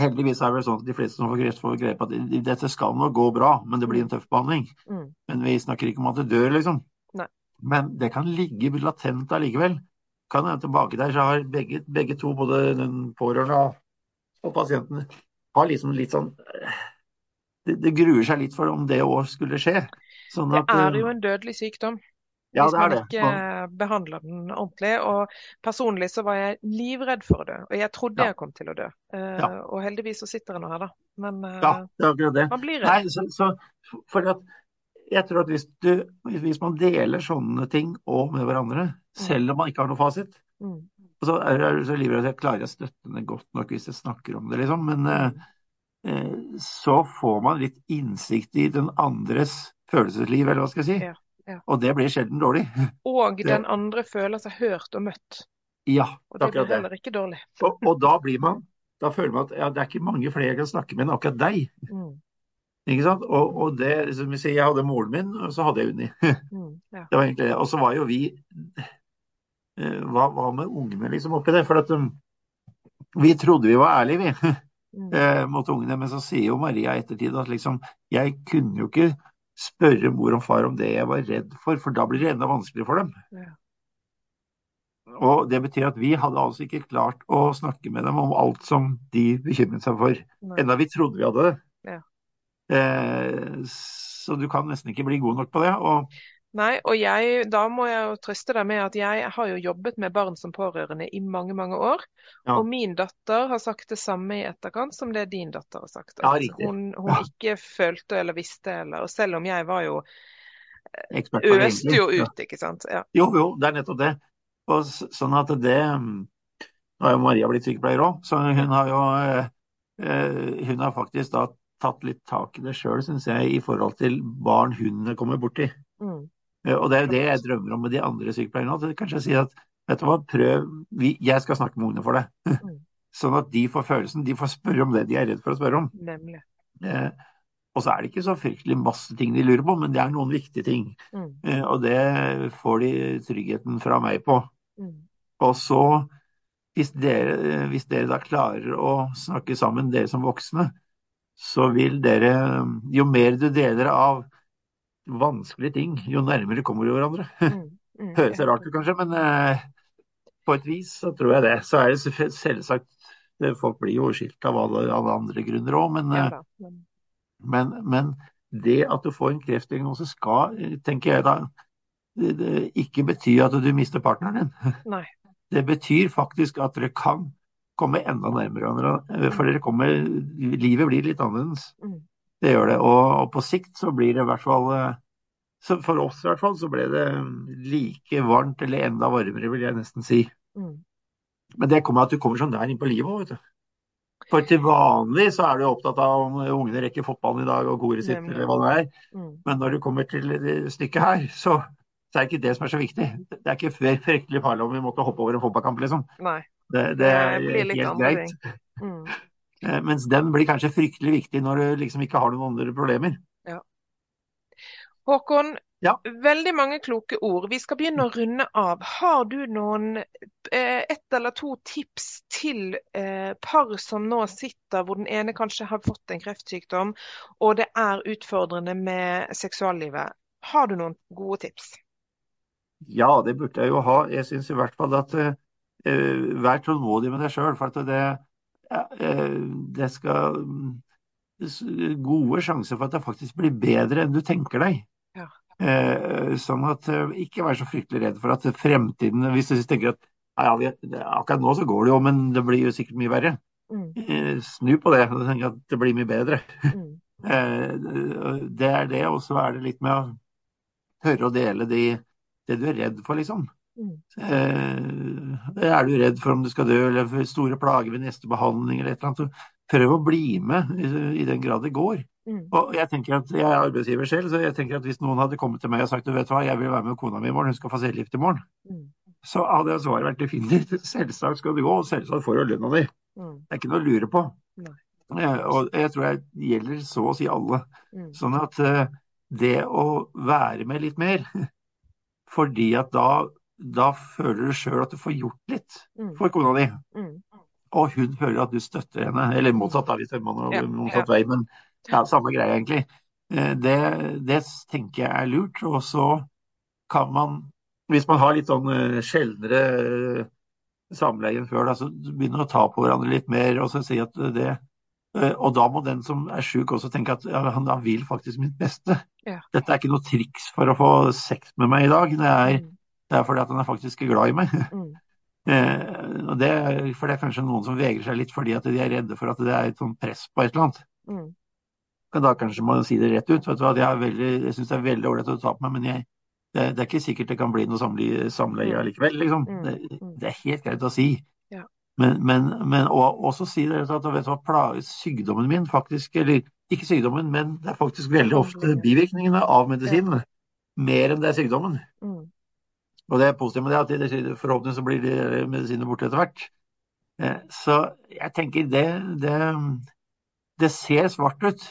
S2: heldigvis er det sånn at de fleste som får kreft, får grep at dette skal nå gå bra, men det blir en tøff behandling. Mm. Men vi snakker ikke om at det dør, liksom. Nei. Men det kan ligge latent allikevel. Kan hende tilbake der, så har begge, begge to, både den pårørende og pasienten, har liksom litt sånn det, det, gruer seg litt for om det òg skulle skje.
S1: Sånn at, det er jo en dødelig sykdom. Ja, hvis man ikke det. Behandler den ordentlig. Og personlig så var jeg livredd for å dø, og jeg trodde ja. jeg kom til å dø. Uh, ja. Og heldigvis så sitter jeg nå her, da. Men uh,
S2: ja, det er det.
S1: man blir redd.
S2: Nei, så, så, for at jeg tror at hvis, du, hvis man deler sånne ting òg med hverandre, mm. selv om man ikke har noe fasit mm. så er du så livredd at jeg klarer å støtte det godt nok hvis jeg snakker om det, liksom. Men uh, så får man litt innsikt i den andres følelsesliv, eller hva skal jeg si. Ja. Ja. Og det blir sjelden dårlig. [laughs]
S1: Og den andre føler seg hørt og møtt.
S2: Ja,
S1: og det blir heller ikke dårlig. [laughs]
S2: Og, og, da blir man da føler man at ja, det er ikke mange flere jeg kan snakke med enn akkurat deg. Mm. Ikke sant? Og, og det, som jeg, sier, jeg hadde moren min, og så hadde jeg Unni. [laughs] Mm, ja. Det var egentlig det. Og så var jo vi eh, Hva, hva med ungene liksom oppi det? For at um, vi trodde vi var ærlige, vi. Mm. Eh, mot ungene. Men så sier jo Maria i ettertid at liksom Jeg kunne jo ikke spørre mor og far om det jeg var redd for, for da blir det enda vanskeligere for dem. Ja. Og Det betyr at vi hadde altså ikke klart å snakke med dem om alt som de bekymret seg for, Nei. enda vi trodde vi hadde det. Ja. Eh, så du kan nesten ikke bli god nok på det. Og
S1: Nei, og jeg, da må jeg jo trøste deg med at jeg har jo jobbet med barn som pårørende i mange, mange år. Ja. Og min datter har sagt det samme i etterkant som det din datter har sagt. Ja, hun, hun ja. ikke følte eller visste eller Og selv om jeg var jo Øste jo ut, ikke sant.
S2: Jo, jo, det er nettopp det. Og sånn at det Nå har jo Maria blitt sykepleier òg, så hun har jo eh, eh, Hun har faktisk da tatt litt tak i det sjøl, syns jeg, i forhold til barn hun kommer borti. Mm. Eh, og det er jo det jeg drømmer om med de andre sykepleierne. At kanskje si at vet du hva, prøv, vi, jeg skal snakke med ungene for deg. [laughs] Mm. Sånn at de får følelsen, de får spørre om det de er redd for å spørre om. Nemlig. Eh, og så er det ikke så fryktelig masse ting de lurer på, men det er noen viktige ting. Mm. Eh, og det får de tryggheten fra meg på. Mm. Og så, hvis dere, hvis dere da klarer å snakke sammen, dere som voksne, så vil dere Jo mer du deler av vanskelige ting, jo nærmere kommer vi hverandre. [laughs] Mm, mm, Høres rart ut kanskje, men eh, på et vis så tror jeg det. Så er det selvsagt Folk blir jo skilt av alle, alle andre grunner òg, men, ja, eh, men, men, det at du får en kreftdiagnose skal, tenker jeg da, det, det ikke bety at du mister partneren din. [laughs] Nei. Det betyr faktisk at dere kan komme enda nærmere hverandre. For dere kommer, livet blir litt annerledes. Mm. Det gjør det. Og, og, på sikt så blir det i hvert fall eh, For oss i hvert fall så ble det like varmt, eller enda varmere, vil jeg nesten si. Mm. Men det kommer at du kommer sånn der inn på livet òg, vet du. For til vanlig så er du opptatt av om ungene rekker fotballen i dag og koret sitt, eller hva det er. Mm. Men når du kommer til stykket her, så, så, er det ikke det som er så viktig. Det er ikke fryktelig farlig om vi måtte hoppe over en fotballkamp, liksom.
S1: Nei.
S2: Det, det, det blir litt greit. Mm. Eh, mens den blir kanskje fryktelig viktig når du liksom ikke har noen andre problemer. Ja.
S1: Håkon, ja. veldig mange kloke ord. Vi skal begynne å runde av. Har du noen eh, ett eller to tips til eh, par som nå sitter hvor den ene kanskje har fått en kreftsykdom, og det er utfordrende med seksuallivet? Har du noen gode tips?
S2: Ja, det burde jeg jo ha. Jeg syns i hvert fall at uh, vær tålmodig med deg sjøl. For at det, det skal gode sjanser for at det faktisk blir bedre enn du tenker deg. Ja. Eh, sånn at eh, ikke vær så fryktelig redd for at fremtiden Hvis du tenker at ja, akkurat nå så går det jo, men det blir jo sikkert mye verre. Mm. Snu på det og tenk at det blir mye bedre. Mm. [laughs] Det er det, og så er det litt med å tørre å dele de, det du er redd for, liksom. Mm. Eh, er du redd for om du skal dø eller for store plager ved neste behandling eller et eller annet, så prøv å bli med i, den grad det går. Mm. Og jeg tenker at jeg er arbeidsgiver selv, så jeg tenker at hvis noen hadde kommet til meg og sagt du vet hva, jeg vil være med kona mi i morgen, hun skal få cellegift i morgen, mm. så hadde svaret vært definitivt selvsagt skal du gå, og selvsagt får du lønna di. Mm. Det er ikke noe å lure på. Eh, og jeg tror det gjelder så å si alle. Mm. Sånn at eh, det å være med litt mer, [laughs] fordi at da da føler du sjøl at du får gjort litt mm. for kona di. Mm. Og hun føler at du støtter henne. Eller motsatt, da, hvis man har ja, motsatt ja. vei. Men ja, samme greie, egentlig. Eh, det, det, tenker jeg er lurt. Og så kan man, hvis man har litt sånn eh, sjeldnere eh, samleie enn før, da, så begynner å ta på hverandre litt mer og så si at det og da må den som er sjuk også tenke at ja, han, han vil faktisk mitt beste.
S1: Ja.
S2: Dette er ikke noe triks for å få sex med meg i dag, det er,
S1: Mm.
S2: Det er fordi at han er faktisk glad i meg.
S1: Mm. [laughs]
S2: Eh, og det, for det er kanskje noen som vegrer seg litt fordi at de er redde for at det er et sånt press på et eller annet.
S1: Mm.
S2: Da kanskje man si det rett ut. Vet du hva, Jeg, veldig, jeg syns det er veldig ålreit å ta på meg, men jeg, det, det er ikke sikkert det kan bli noe samleie,
S1: samle
S2: likevel. Liksom.
S1: Mm.
S2: Det,
S1: Mm.
S2: det er helt greit å si.
S1: Ja.
S2: Men, men, men og, også si det at vet du hva, sykdommen min faktisk, eller ikke sykdommen, men det er faktisk veldig ofte bivirkningene av medisinene. Mer enn det er sykdommen.
S1: Mm.
S2: Og det er positivt med det at det, det- forhåpentligvis så blir de medisinene borte etter hvert. Eh, Så jeg tenker det, det, det ser svart ut.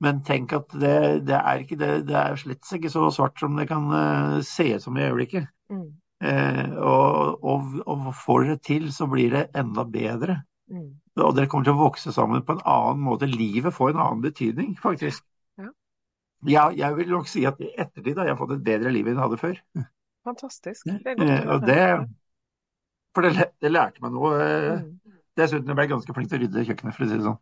S2: Men tenk at det, det er ikke det, det er slett ikke så svart som det kan eh, se ut som i øyeblikket.
S1: Mm.
S2: Eh, og, og, og får dere til, så blir det enda bedre.
S1: Mm.
S2: Og dere kommer til å vokse sammen på en annen måte. Livet får en annen betydning, faktisk.
S1: Ja.
S2: Jeg, jeg vil nok si at i ettertid har jeg fått et bedre liv enn jeg hadde før.
S1: Fantastisk. Det er godt
S2: Eh,
S1: å
S2: og
S1: høre.
S2: det, for det, det lærte meg noe. eh,
S1: Mm.
S2: Dessuten ble jeg ganske flink til å rydde kjøkkenet, for å si det sånn.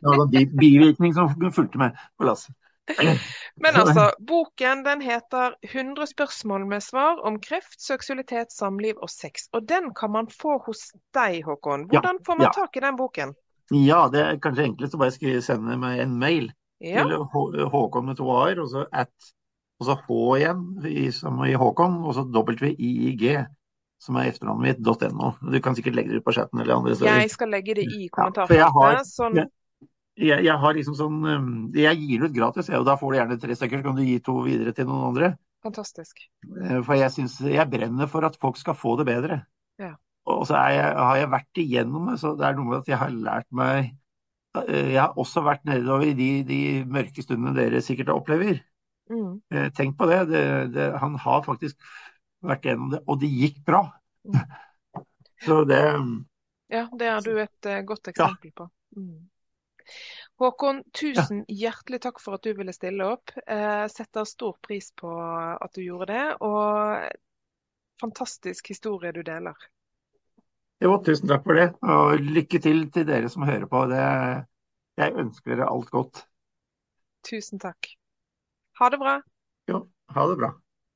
S2: Det var en bi bivirkning som fulgte med på lasset. [clears throat]
S1: Men altså, boken den heter 100 spørsmål med svar om kreft, seksualitet, samliv og sex. Og den kan man få hos deg, Håkon.
S2: Ja,
S1: Hvordan får man
S2: ja.
S1: tak i den boken?
S2: Ja, det er kanskje enklest å bare sende meg en mail
S1: Ja,
S2: til Håkon med to a-er, og så at, og så H igjen, som i Håkon, og så WIIG, som er etternavnet mitt, .no. Du kan sikkert legge det ut på chatten eller andre steder.
S1: jeg skal legge det i
S2: Ja, jeg.
S1: Sånn,
S2: Jeg, jeg har liksom sånn um, Jeg gir det ut gratis, jeg, og da får du gjerne tre stykker, så kan du gi to videre til noen andre.
S1: fantastisk.
S2: Eh, For jeg synes, jeg brenner for at folk skal få det bedre.
S1: Ja.
S2: Og så er jeg, har jeg vært igjennom det, så det er noe med at jeg har lært meg eh, Jeg har også vært nedover i de, de mørke stundene dere sikkert opplever.
S1: Mm.
S2: Eh, Tenk på det. det, det han har faktisk vært gjennom det, og det gikk bra.
S1: Mm. [laughs]
S2: Så det
S1: Ja, det er du et eh, godt eksempel på. Mm. Håkon, tusen hjertelig takk for at du ville stille opp. Eh, setter stor pris på at du gjorde det, og fantastisk historie du deler.
S2: Jo, tusen takk for det. Og lykke til til dere som hører på. Det, jeg ønsker dere alt godt.
S1: Tusen takk. Ha det bra.
S2: Jo, ha det bra.